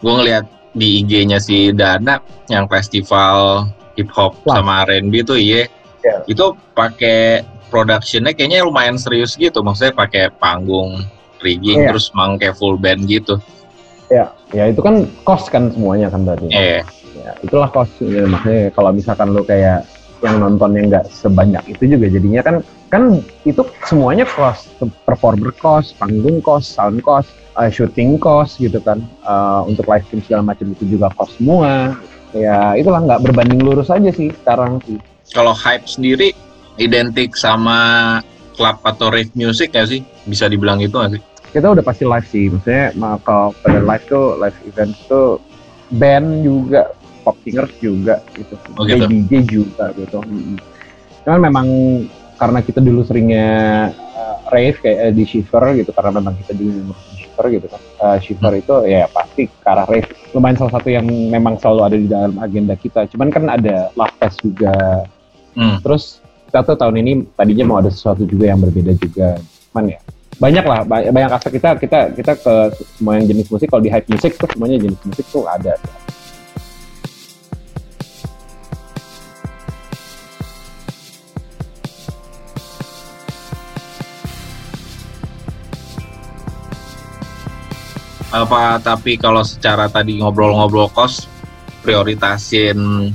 gue ngeliat di IG-nya si Dana, yang festival hip hop sama R&B tuh iya, yeah. itu pakai productionnya kayaknya lumayan serius gitu, maksudnya pakai panggung rigging yeah. terus mang kayak full band gitu. Ya, ya itu kan cost kan semuanya kan berarti. Iya. Yeah. Ya, itulah cost. Ya, makanya kalau misalkan lu kayak yang nonton yang nggak sebanyak itu juga jadinya kan kan itu semuanya cost performer cost panggung cost sound cost uh, shooting cost gitu kan uh, untuk live stream segala macam itu juga cost semua ya itulah nggak berbanding lurus aja sih sekarang sih kalau hype sendiri identik sama club atau rave music ya sih bisa dibilang itu nggak sih kita udah pasti live sih. Maksudnya kalau pada live tuh live event tuh band juga pop singers juga gitu, oh, gitu. DJ juga gitu. Cuman memang karena kita dulu seringnya uh, rave kayak uh, di Shiver gitu karena memang kita dulu Shiver gitu kan. Uh, Shiver hmm. itu ya pasti ke arah rave. Lumayan salah satu yang memang selalu ada di dalam agenda kita. Cuman kan ada love fest juga. Hmm. terus kita tuh tahun ini tadinya mau ada sesuatu juga yang berbeda juga. Cuman ya banyak lah banyak aspek kita kita kita ke semua yang jenis musik kalau di hype music tuh semuanya jenis musik tuh ada. Apa tapi kalau secara tadi ngobrol-ngobrol kos prioritasin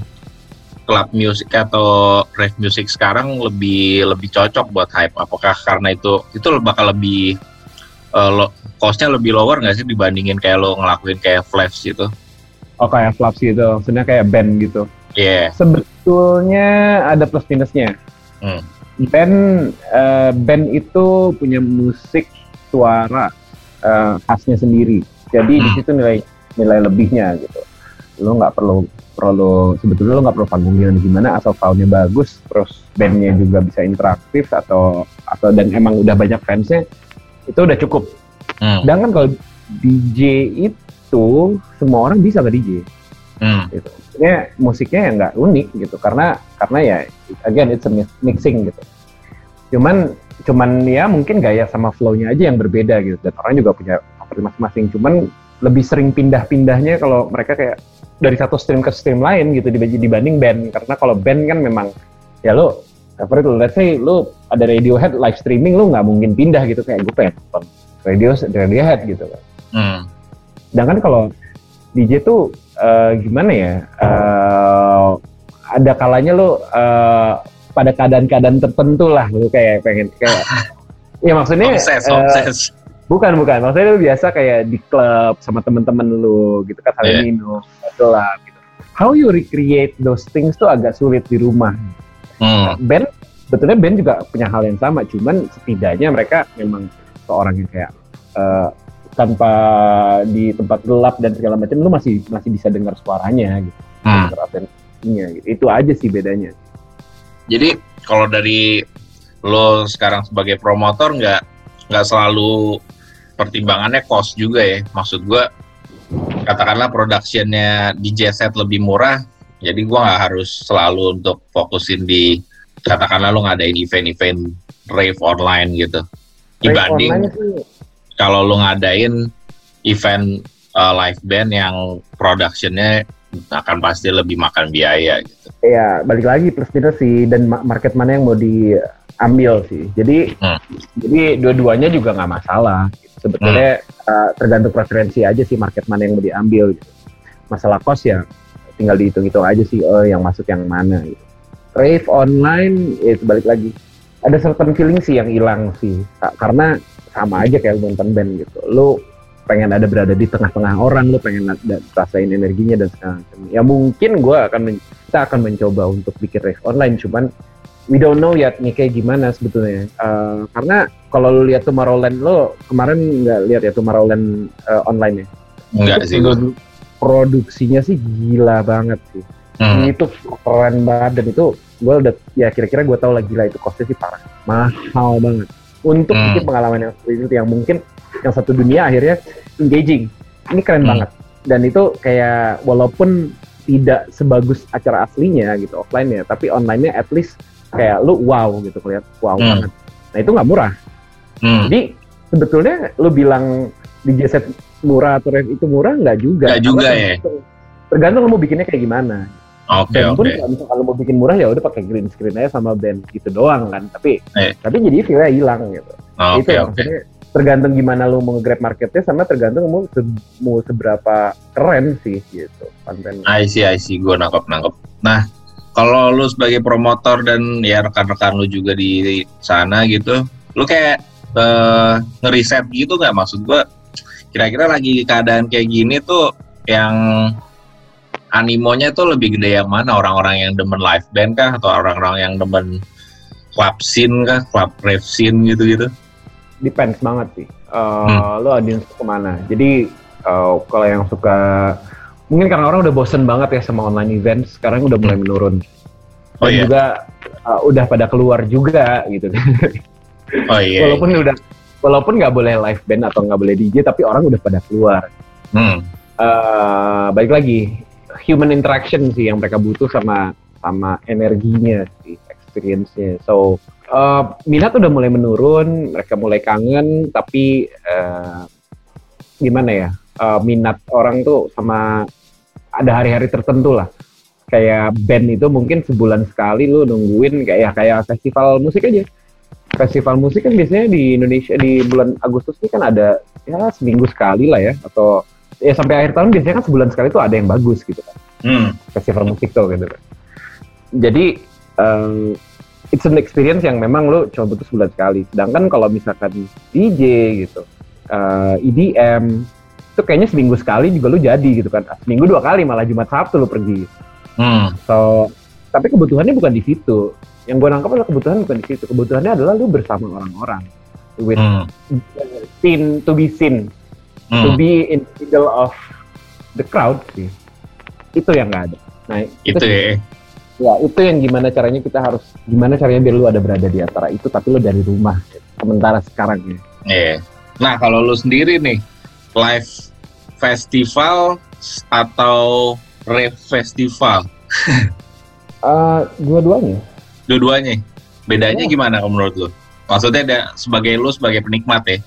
klub musik atau rave music sekarang lebih lebih cocok buat hype apakah karena itu itu bakal lebih uh, lo, costnya lebih lower nggak sih dibandingin kayak lo ngelakuin kayak flash gitu oh kayak flash gitu maksudnya kayak band gitu iya yeah. sebetulnya ada plus minusnya hmm. band uh, band itu punya musik suara uh, khasnya sendiri jadi hmm. di situ nilai nilai lebihnya gitu lo nggak perlu perlu sebetulnya lo nggak perlu panggungnya gimana asal soundnya bagus terus bandnya juga bisa interaktif atau atau dan emang udah banyak fansnya itu udah cukup. Hmm. Sedangkan kalau DJ itu semua orang bisa ke DJ. Hmm. Gitu. Maksudnya musiknya ya nggak unik gitu karena karena ya again it's a mixing gitu. Cuman cuman ya mungkin gaya sama flow-nya aja yang berbeda gitu dan orang juga punya favorit masing-masing. Cuman lebih sering pindah-pindahnya kalau mereka kayak dari satu stream ke stream lain gitu dibanding band. Karena kalau band kan memang ya lo favorit lo let's say lo ada Radiohead live streaming lo nggak mungkin pindah gitu. Kayak gue pengen nonton radio Radiohead gitu kan. Hmm. sedangkan kalau DJ tuh uh, gimana ya uh, ada kalanya lo uh, pada keadaan-keadaan tertentu lah lo kayak pengen kayak [laughs] ya maksudnya obses, uh, obses Bukan, bukan. Maksudnya lu biasa kayak di klub sama temen-temen lu gitu kan saling yeah. minum, gelap gitu. How you recreate those things tuh agak sulit di rumah. Hmm. band, betulnya band juga punya hal yang sama, cuman setidaknya mereka memang seorang yang kayak uh, tanpa di tempat gelap dan segala macam lu masih masih bisa dengar suaranya gitu. Hmm. gitu. Itu aja sih bedanya. Jadi kalau dari lo sekarang sebagai promotor nggak nggak selalu pertimbangannya cost juga ya. Maksud gue katakanlah productionnya DJ set lebih murah, jadi gue nggak harus selalu untuk fokusin di katakanlah lo ngadain event-event rave online gitu. Dibanding kalau lo ngadain event uh, live band yang productionnya akan pasti lebih makan biaya gitu. Iya, balik lagi plus minus sih dan market mana yang mau diambil sih. Jadi hmm. jadi dua-duanya juga nggak masalah sebetulnya hmm. uh, tergantung preferensi aja sih market mana yang mau diambil gitu. masalah cost ya tinggal dihitung-hitung aja sih oh yang masuk yang mana gitu. rave online ya itu balik lagi ada certain feeling sih yang hilang sih karena sama aja kayak nonton band gitu lu pengen ada berada di tengah-tengah orang lu pengen ada, rasain energinya dan segala macam ya mungkin gue akan kita akan mencoba untuk bikin rave online cuman we don't know yet nih kayak gimana sebetulnya. Uh, karena kalau lu lihat Tomorrowland lo kemarin nggak lihat ya Tomorrowland uh, online ya? Enggak sih. Produ produksinya sih gila banget sih. Hmm. Itu keren banget dan itu gue udah ya kira-kira gue tau lah gila itu costnya sih parah, mahal banget. Untuk hmm. bikin pengalaman yang seperti itu yang mungkin yang satu dunia akhirnya engaging. Ini keren hmm. banget. Dan itu kayak walaupun tidak sebagus acara aslinya gitu offline ya, tapi online-nya at least kayak lu wow gitu lihat wow hmm. banget nah itu nggak murah hmm. jadi sebetulnya lu bilang di set murah atau ref itu murah nggak juga nggak juga ya tergantung lu mau bikinnya kayak gimana Oke, okay, pun okay. kalau kalau mau bikin murah ya udah pakai green screen aja sama band gitu doang kan. Tapi eh. tapi jadi feelnya hilang gitu. Oh, itu okay, ya, maksudnya tergantung gimana lu mau grab marketnya sama tergantung mau se mau seberapa keren sih gitu konten. I see, I see. Gue nangkep nangkep. Nah, kalau lu sebagai promotor dan ya rekan-rekan lu juga di sana gitu, lu kayak uh, ngeriset gitu nggak maksud gua? Kira-kira lagi keadaan kayak gini tuh yang animonya tuh lebih gede yang mana? Orang-orang yang demen live band kah atau orang-orang yang demen club scene kah, club rave scene gitu-gitu? Depends banget sih. Uh, hmm. Lo audience ke mana? Jadi uh, kalau yang suka mungkin karena orang udah bosen banget ya sama online event sekarang udah mulai menurun oh, dan iya. juga uh, udah pada keluar juga gitu [laughs] oh, iya, walaupun iya. udah walaupun nggak boleh live band atau nggak boleh DJ tapi orang udah pada keluar hmm. uh, balik lagi human interaction sih yang mereka butuh sama sama energinya sih experience-nya so uh, minat udah mulai menurun mereka mulai kangen tapi uh, gimana ya uh, minat orang tuh sama ada hari-hari tertentu lah. Kayak band itu mungkin sebulan sekali lu nungguin kayak ya kayak festival musik aja. festival musik kan biasanya di Indonesia di bulan Agustus ini kan ada ya seminggu sekali lah ya atau ya sampai akhir tahun biasanya kan sebulan sekali tuh ada yang bagus gitu kan Hmm. festival musik tuh gitu kan jadi um, it's an experience yang memang lo cuma butuh sebulan sekali sedangkan kalau misalkan DJ gitu uh, EDM itu kayaknya seminggu sekali juga lo jadi gitu kan seminggu dua kali malah Jumat Sabtu lo pergi Hmm. So, tapi kebutuhannya bukan di situ. Yang gue nangkap adalah kebutuhan bukan di situ. Kebutuhannya adalah lu bersama orang-orang. With Hmm. seen, to be seen, to Hmm. be in the middle of the crowd sih. Itu yang nggak ada. Nah, Itu ya. ya itu yang gimana caranya kita harus gimana caranya biar lu ada berada di antara itu tapi lu dari rumah sementara sekarang ya Iya. Nah, kalau lu sendiri nih, live festival atau rave festival, [laughs] Eh, dua-duanya dua-duanya, bedanya Iya. gimana kalau menurut lu? Maksudnya ada sebagai lu sebagai penikmat ya?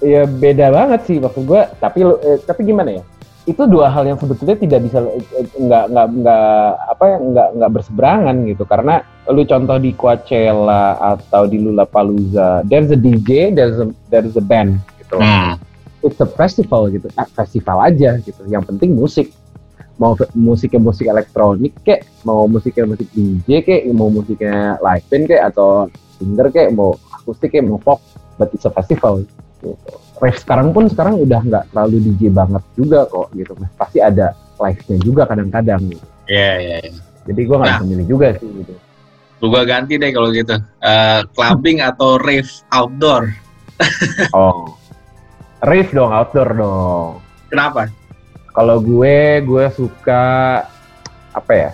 ya beda banget sih maksud gue tapi lu- eh, tapi gimana ya itu dua hal yang sebetulnya tidak bisa eh, nggak nggak nggak apa ya nggak nggak berseberangan gitu karena lu contoh di Coachella atau di Lollapalooza there's a DJ there's a there's a band gitu Hmm. It's a festival gitu ah, festival aja gitu yang penting musik mau musiknya musik elektronik kek mau musiknya musik DJ kek mau musiknya live band kek atau singer kek mau akustik kek mau pop but it's a festival gitu. Rave sekarang pun sekarang udah nggak terlalu DJ banget juga kok gitu pasti ada live-nya juga kadang-kadang gitu. Iya, iya, iya. jadi gua nggak Nah. bisa milih juga sih gitu gua ganti deh kalau gitu. Eh, clubbing atau rave outdoor. oh rave dong outdoor dong Kenapa? Kalau gue, gue suka apa ya?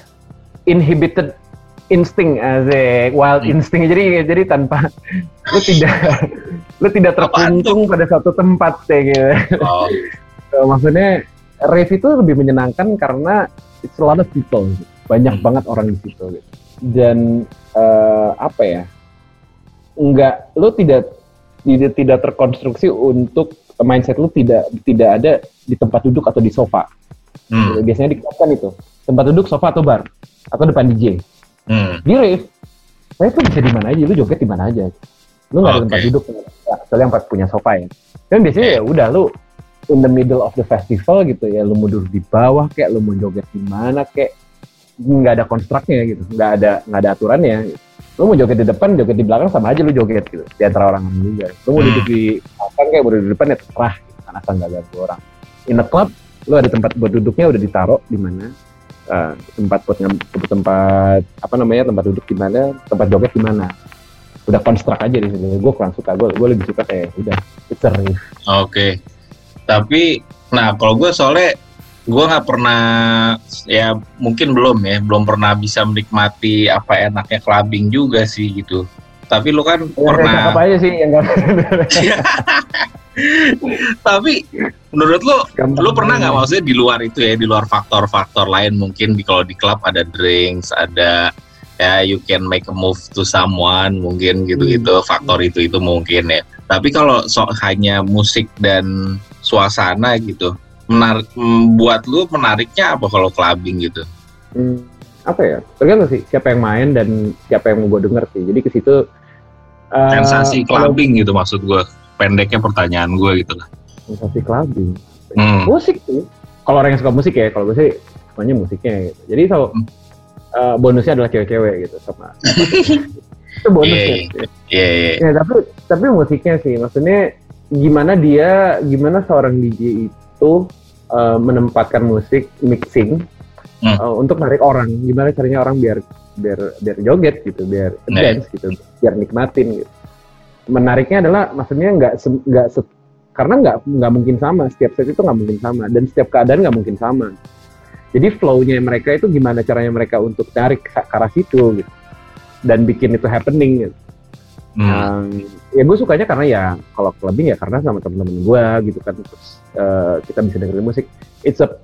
Inhibited instinct as a wild Hmm. instinct. Jadi jadi tanpa lu tidak lu tidak Apaan terkuntung pada satu tempat kayak gitu. Oh, So, [laughs] Maksudnya rave itu lebih menyenangkan karena it's a lot of people. gitu. Banyak Hmm. banget orang di situ gitu. Dan eh, apa ya? Enggak, lu tidak tidak tidak terkonstruksi untuk mindset lu tidak tidak ada di tempat duduk atau di sofa. hmm. Biasanya di klub kan itu tempat duduk sofa atau bar atau depan DJ. Hmm. Di rave, rave tuh bisa di mana aja, lu joget di mana aja. Lu nggak ada Oke. tempat duduk, kecuali yang pas punya sofa ya. Dan biasanya ya udah lu in the middle of the festival gitu ya, lu mau duduk di bawah kayak lu mau joget di mana kayak nggak ada konstruknya gitu, nggak ada nggak ada aturannya. Gitu. Lu mau joget di depan, joget di belakang sama aja lu joget gitu di antara orang lain juga. Lu mau Hmm. duduk di belakang kayak mau duduk di depan ya terserah, gitu, kan asal nggak ganggu orang. In a club, lu ada tempat buat duduknya udah ditaruh di mana, Eh, tempat buat tempat apa namanya tempat duduk di mana, tempat joget di mana. Udah konstruk aja di sini. Gue kurang suka, gue gue lebih suka kayak udah it's. Oke. Tapi, nah kalau gue soalnya gue nggak pernah ya mungkin belum ya belum pernah bisa menikmati apa enaknya clubbing juga sih gitu. Tapi lu kan Yang pernah. kayak apa aja sih yang gak [laughs] Tapi menurut lu gampang. lu pernah nggak maksudnya di luar itu ya di luar faktor-faktor lain mungkin di kalau di klub ada drinks ada ya you can make a move to someone mungkin gitu-gitu faktor itu itu mungkin ya tapi kalau so, hanya musik dan suasana gitu menarik buat lu menariknya apa kalau clubbing gitu Hmm, apa ya? Tergantung sih siapa yang main dan siapa yang mau gue denger sih. Jadi ke situ eh, sensasi kalau- clubbing gitu maksud gue pendeknya pertanyaan gue gitu lah Sensasi clubbing. hmm. Musik sih. Kalau orang yang suka musik ya, kalau gue sih semuanya musiknya gitu. Jadi so, Hmm. eh, bonusnya adalah cewek-cewek gitu sama. [laughs] itu bonus Iya, ya. iya iya Ya, tapi tapi musiknya sih, maksudnya gimana dia, gimana seorang DJ itu eh, menempatkan musik mixing Hmm. eh, untuk menarik orang. Gimana caranya orang biar biar biar joget gitu, biar Nah. dance gitu, biar nikmatin gitu. Menariknya adalah maksudnya nggak nggak karena nggak nggak mungkin sama setiap set itu nggak mungkin sama dan setiap keadaan nggak mungkin sama. Jadi flow-nya mereka itu gimana caranya mereka untuk tarik ke arah situ gitu dan bikin itu happening gitu. Hmm. Um, ya gue sukanya karena ya kalau clubbing ya karena sama temen-temen gue gitu kan terus uh, kita bisa dengerin musik. It's a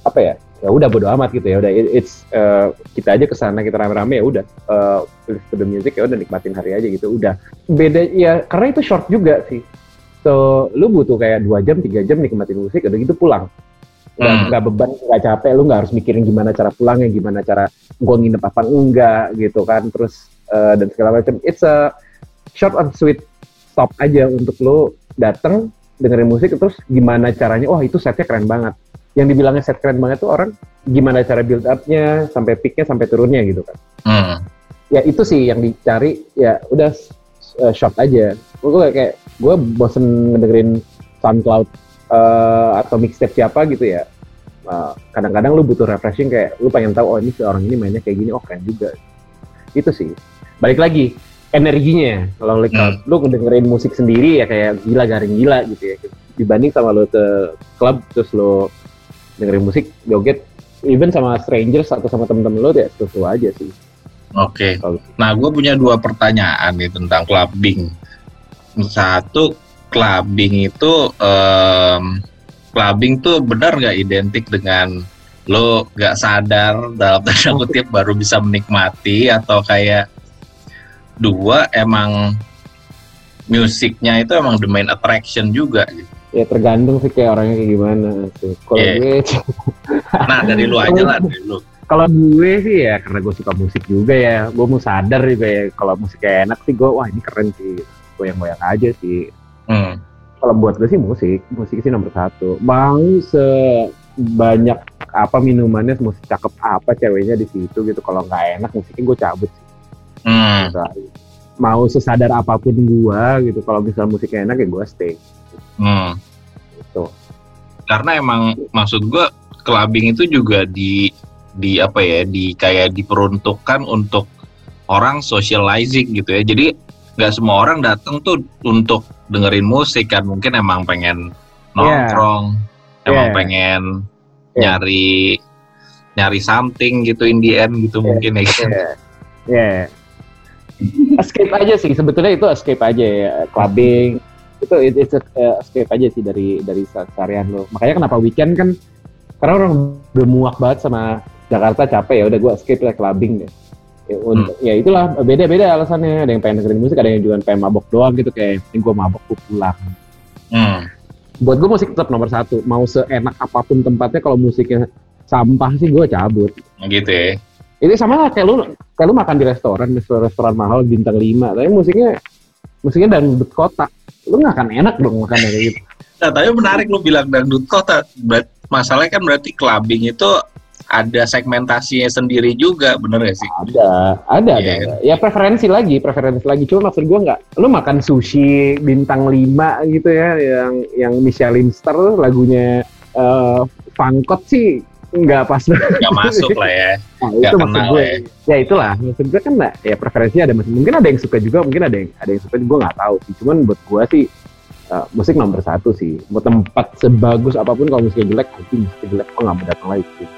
apa ya ya udah bodo amat gitu ya udah it- it's uh, kita aja ke sana kita rame-rame ya udah uh, to the music ya udah nikmatin hari aja gitu udah. Beda ya karena itu short juga sih. So lu butuh kayak dua jam tiga jam nikmatin musik udah gitu pulang. Nggak Hmm. beban nggak capek lu nggak harus mikirin gimana cara pulangnya gimana cara gua nginep apa enggak gitu kan terus uh, dan segala macam. It's a short and sweet stop aja untuk lo datang dengerin musik terus gimana caranya? Wah itu setnya keren banget. Yang dibilangnya set keren banget tuh orang gimana cara build up-nya sampai peaknya sampai turunnya gitu kan. Hmm. ya itu sih yang dicari. Ya udah uh, short aja. Gue kayak gue bosen ngedengerin SoundCloud uh, atau mixtape siapa gitu ya. Kadang kadang-kadang lu butuh refreshing kayak lu pengen tahu oh ini si orang ini mainnya kayak gini oh keren juga. Itu sih. Balik lagi energinya kalau hmm. lu ngedengerin musik sendiri ya kayak gila garing gila gitu ya dibanding sama lu ke klub terus lu dengerin musik joget even sama strangers atau sama temen-temen lu ya sesuatu aja sih Oke. Okay. Nah, gue punya dua pertanyaan nih tentang clubbing. Satu, clubbing itu um, clubbing tuh benar nggak identik dengan lo nggak sadar dalam tanda kutip baru bisa menikmati atau kayak dua emang musiknya itu emang the main attraction juga gitu. Ya tergantung sih kayak orangnya kayak gimana sih. Kalau yeah. gue Nah, dari lu aja lah dari lu. Kalau gue sih ya karena gue suka musik juga ya, gue mau sadar juga ya kalau musiknya enak sih gue wah ini keren sih. Goyang-goyang aja sih. Hmm kalau buat gue sih musik musik sih nomor satu mau sebanyak apa minumannya musik cakep apa ceweknya di situ gitu kalau nggak enak musiknya gue cabut sih hmm. mau sesadar apa pun gue gitu kalau misalnya musiknya enak ya gue stay hmm. gitu karena emang maksud gue clubbing itu juga di di apa ya di kayak diperuntukkan untuk orang socializing gitu ya jadi nggak semua orang datang tuh untuk dengerin musik kan mungkin emang pengen nongkrong yeah. emang yeah. pengen yeah. nyari nyari something gitu in the end gitu yeah. mungkin ya yeah. yeah. Escape aja sih sebetulnya itu escape aja ya clubbing. Itu it's a, uh, escape aja sih dari dari seharian lo. Makanya kenapa weekend kan karena orang udah muak banget sama Jakarta capek ya udah gue escape lah clubbing deh. Ya, hmm. ya itulah beda-beda alasannya. Ada yang pengen dengerin musik ada yang juga pengen mabok doang gitu kayak ini gue mabok gue pulang. Hmm. buat gue musik tetap nomor satu. Mau seenak apa pun tempatnya kalau musiknya sampah sih gue cabut. Gitu ya ini sama lah kayak lu kayak lu makan di restoran restoran, restoran mahal bintang lima tapi musiknya musiknya dangdut kota lu nggak akan enak dong makan dari gitu nah tapi menarik lu bilang dangdut kota masalahnya kan berarti clubbing itu ada segmentasinya sendiri juga, bener gak sih? Ada, ada, yeah. ada. Kan? Ya preferensi lagi, preferensi lagi. Cuma maksud gue nggak, lu makan sushi bintang 5 gitu ya, yang yang Michelin star lagunya uh, Fangkot sih nggak pas nggak masuk lah ya. Nah, itu maksud gue. ya. ya itulah. Maksud gue kan ya preferensi ada masih mungkin ada yang suka juga mungkin ada yang ada yang suka gue nggak tahu sih. Cuman buat gue sih uh, musik nomor satu sih. Mau tempat sebagus apa pun kalau musiknya jelek mungkin musik jelek kok nggak mau datang lagi sih.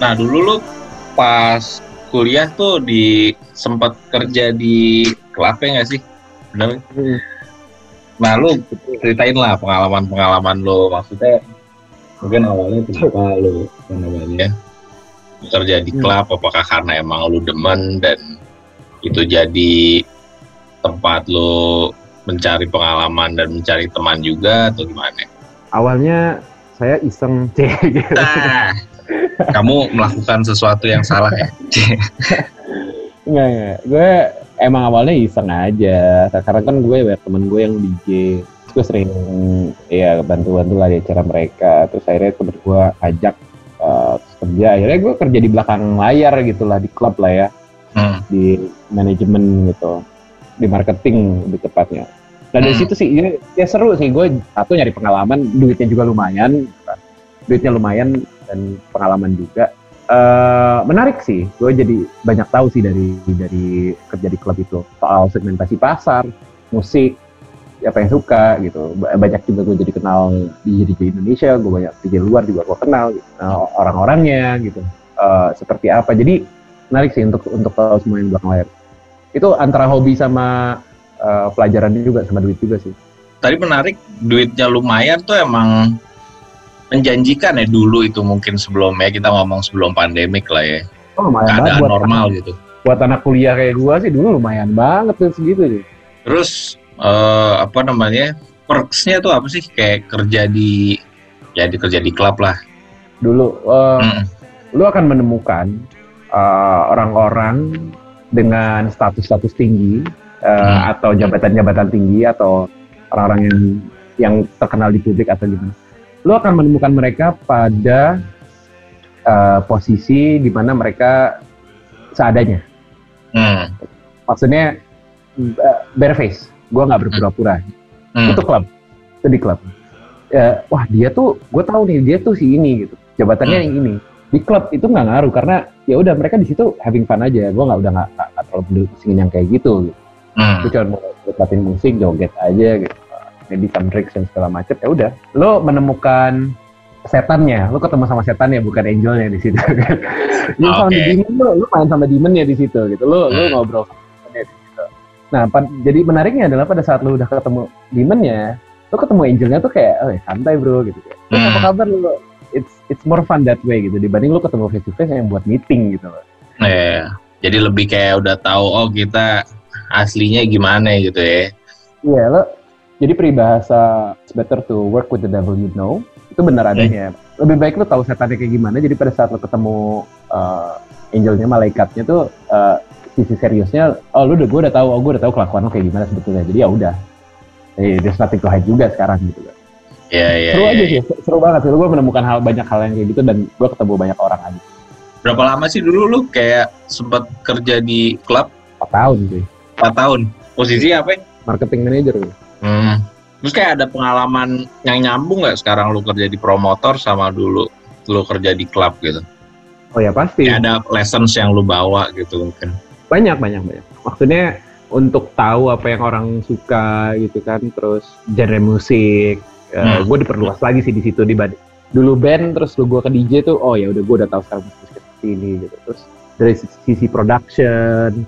Nah dulu lu pas kuliah tuh di sempat kerja di ya nggak sih? Benar? Hmm. Nah lu ceritain lah pengalaman-pengalaman lo maksudnya mungkin awalnya kenapa lu namanya kerja di klub hmm. apakah karena emang lu demen dan itu jadi tempat lu mencari pengalaman dan mencari teman juga atau gimana? Awalnya saya iseng [laughs] cek gitu. Nah, kamu melakukan sesuatu yang salah ya? [laughs] Enggak, enggak. Gue emang awalnya iseng aja. Karena kan gue banyak temen gue yang DJ. Gue sering ya bantu-bantu lah di acara mereka. Terus akhirnya temen gue ajak uh, kerja. Akhirnya gue kerja di belakang layar gitu lah, di klub lah ya. Hmm. Di manajemen gitu. Di marketing lebih tepatnya. Nah dari hmm. situ sih ya, ya seru sih gue satu nyari pengalaman, duitnya juga lumayan, duitnya lumayan dan pengalaman juga. Uh, menarik sih, gue jadi banyak tahu sih dari dari kerja di klub itu soal segmentasi pasar, musik, apa yang suka gitu. Banyak juga gue jadi kenal di DJ Indonesia, gue banyak DJ luar juga gue kenal gitu. nah, orang-orangnya gitu. Uh, seperti apa. Jadi menarik sih untuk untuk tahu semua yang belakang layar. Itu antara hobi sama uh, pelajaran juga sama duit juga sih. Tadi menarik duitnya lumayan tuh emang menjanjikan ya dulu itu mungkin sebelumnya kita ngomong sebelum pandemik lah ya. Oh, lumayan Keadaan normal anak, gitu. Buat anak kuliah kayak gua sih dulu lumayan banget tuh segitu sih. Terus uh, apa namanya? perksnya tuh apa sih kayak kerja di ya di kerja di klub lah Dulu, uh, Mm. lu akan menemukan uh, orang-orang dengan status-status tinggi uh, Hmm. atau jabatan-jabatan tinggi atau orang-orang yang yang terkenal di publik atau gimana. Lu akan menemukan mereka pada uh, posisi di mana mereka seadanya. Hmm. Maksudnya uh, bare face. Gua nggak berpura-pura. Hmm. Itu klub. Itu di klub. Ya, wah dia tuh, gue tahu nih dia tuh si ini gitu. Jabatannya Hmm. yang ini. Di klub itu nggak ngaruh karena ya udah mereka di situ having fun aja. Gue nggak udah nggak terlalu peduli pusingin yang kayak gitu. gitu. Hmm. Gue cuma mau musik, joget aja gitu. Maybe some drinks dan segala macet. Ya udah. Lo menemukan setannya, lo ketemu sama setannya bukan angelnya di situ. [laughs] Lo sama Oke. demon, lo, lo main sama demonnya di situ gitu. Lo lo Hmm. ngobrol sama demonnya di situ. Nah, pad- jadi menariknya adalah pada saat lo udah ketemu demonnya, lo ketemu angelnya tuh kayak, oh santai bro gitu. Kayak, "Bro, apa Hmm. kabar lo? It's it's more fun that way gitu dibanding lo ketemu face to face yang buat meeting gitu loh. Ya, jadi lebih kayak udah tahu oh kita aslinya gimana gitu ya. Iya lo. Jadi peribahasa it's better to work with the devil you know itu benar adanya. Lebih baik lo tahu setannya kayak gimana. Jadi pada saat lo ketemu uh, angelnya, malaikatnya tuh uh, sisi seriusnya, oh lu udah gue udah tahu, oh gue udah tahu kelakuan lo kayak gimana sebetulnya. Jadi ya udah. Eh, there's nothing to hide juga sekarang gitu kan. Ya, ya, seru ya, aja ya. sih, seru banget sih. Gue menemukan hal banyak hal yang kayak gitu dan gue ketemu banyak orang aja. Berapa lama sih dulu lu kayak sempat kerja di klub? 4 tahun sih. 4 tahun. Posisi apa? ya? Marketing manager. gitu. Hmm. Terus kayak ada pengalaman yang nyambung nggak sekarang lu kerja di promotor sama dulu lu kerja di klub gitu? Oh ya pasti. Kayak ada lessons yang lu bawa gitu mungkin. banyak banyak banyak maksudnya untuk tahu apa yang orang suka gitu kan terus genre musik Hmm. gue diperluas lagi sih di situ dibanding dulu band terus lu gue ke DJ tuh oh ya udah gue udah tahu sekarang musik seperti ini gitu terus dari sisi production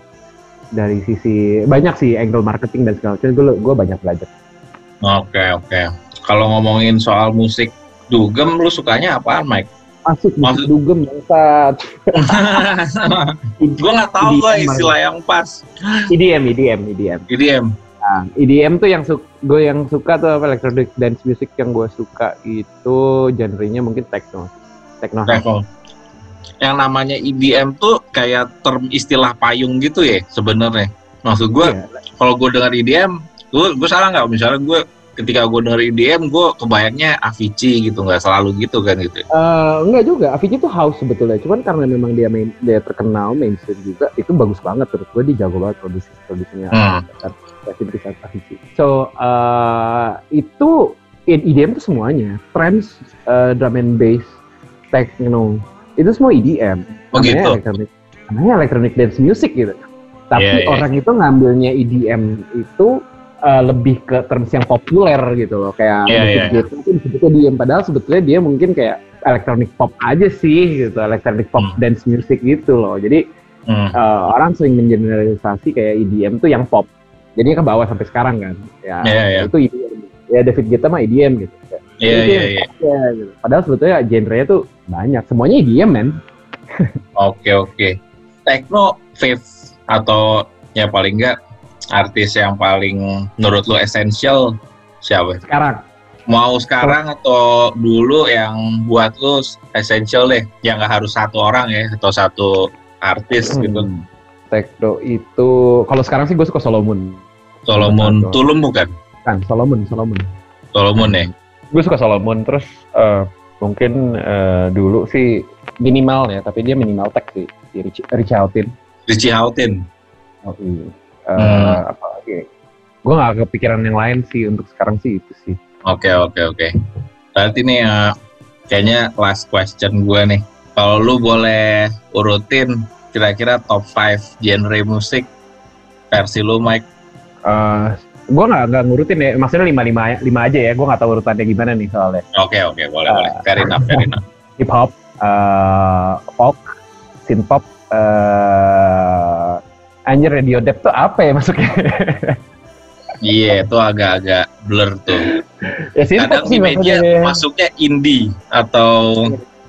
dari sisi banyak sih angle marketing dan segala macam gue gue banyak belajar Oke oke. Kalau ngomongin soal musik dugem, lu sukanya apaan, Mike? masuk Maksud- musik dugem bangsat [laughs] gue nggak tahu lah istilah yang pas. EDM EDM EDM EDM. Nah, EDM tuh yang su gue yang suka tuh apa electronic dance music yang gue suka itu genrenya mungkin techno. Techno. Level. Yang namanya EDM tuh kayak term istilah payung gitu ya sebenarnya. Maksud gue, Iya. kalau gue dengar EDM, gue gue salah nggak? Misalnya gue ketika gue denger EDM, gue kebayangnya Avicii gitu, nggak selalu gitu kan gitu. Eh, enggak juga, Avicii tuh house sebetulnya. Cuman karena memang dia main, dia terkenal mainstream juga, itu bagus banget menurut gue. Dia jago banget produksi produksinya. Hmm. Avicii. So eh, itu EDM tuh semuanya, trance, eh, drum and bass, techno, itu semua EDM. Oh namanya gitu. electronic namanya electronic dance music gitu tapi Iya, iya. orang itu ngambilnya EDM itu uh, lebih ke terms yang populer gitu loh kayak Iya, musik iya. gitu itu disebutnya EDM padahal sebetulnya dia mungkin kayak electronic pop aja sih gitu electronic pop Hmm. dance music gitu loh jadi Hmm. uh, orang sering mengeneralisasi kayak EDM tuh yang pop jadi ke bawah sampai sekarang kan ya Iya, iya. itu EDM ya David Guetta mah EDM gitu Iya iya iya. pop ya, gitu. padahal sebetulnya genre-nya tuh banyak semuanya EDM men Oke oke. Tekno Fave atau ya paling enggak artis yang paling menurut lu esensial siapa? sekarang Mau sekarang atau dulu yang buat lu esensial deh? Yang nggak harus satu orang ya atau satu artis gitu. Hmm. Tekno itu kalau sekarang sih gue suka Solomon. Solomon. Tulum bukan? Kan Solomon, Solomon. Solomon ya. Gue suka Solomon terus eh, mungkin eh, dulu sih minimal ya, tapi dia minimal tech sih, si Rich, Rich Houghton. Richie Houghton. Oh, iya. Eh, Hmm. apa lagi? Gue gak kepikiran yang lain sih untuk sekarang sih itu sih. Oke oke oke. Berarti nih eh, kayaknya last question gue nih. Kalau lu boleh urutin kira-kira top 5 genre musik versi lu Mike. Eh gue nggak nggak ngurutin ya, maksudnya lima lima lima aja ya. Gue nggak tahu urutannya gimana nih soalnya. Oke oke boleh Ah. boleh. Fair enough fair enough. [laughs] Hip hop, eh folk, synth pop, eh anjir radio dep tuh apa ya masuknya? [laughs] Iya itu agak-agak blur tuh. ya synth Kadang sih media maksudnya. masuknya indie atau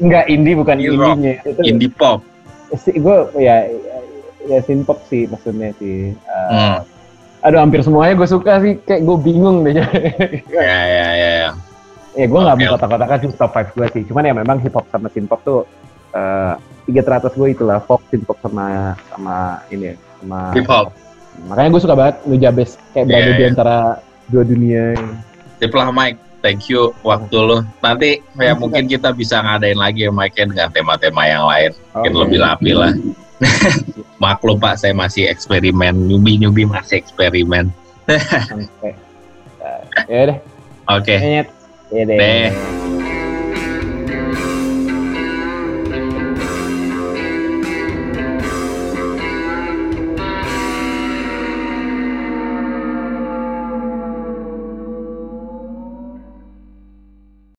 Enggak indie bukan Indie. Itu indie pop. sih gue ya ya synth pop sih maksudnya sih. Eh, Hmm. Aduh hampir semuanya gue suka sih, kayak gue bingung deh. ya ya ya. ya. Ya gue nggak Oke. mau kotak-kotakan sih top 5 gue sih. Cuman ya memang hip hop sama synth pop tuh eh, tiga teratas gue itulah folk, synth pop sama sama ini ya, sama Hip hop. makanya gue suka banget Nujabes kayak berada Iya, di iya. antara dua dunia. Sip lah Mike. Thank you waktu lu. Nanti ya Iya. mungkin kita bisa ngadain lagi ya Mike ya, dengan tema-tema yang lain. Mungkin lebih lapi lah. [laughs] Maklum Pak, saya masih eksperimen. Nyubi-nyubi masih eksperimen. [laughs] Oke. Ya deh, Oke. Ya deh. Deh.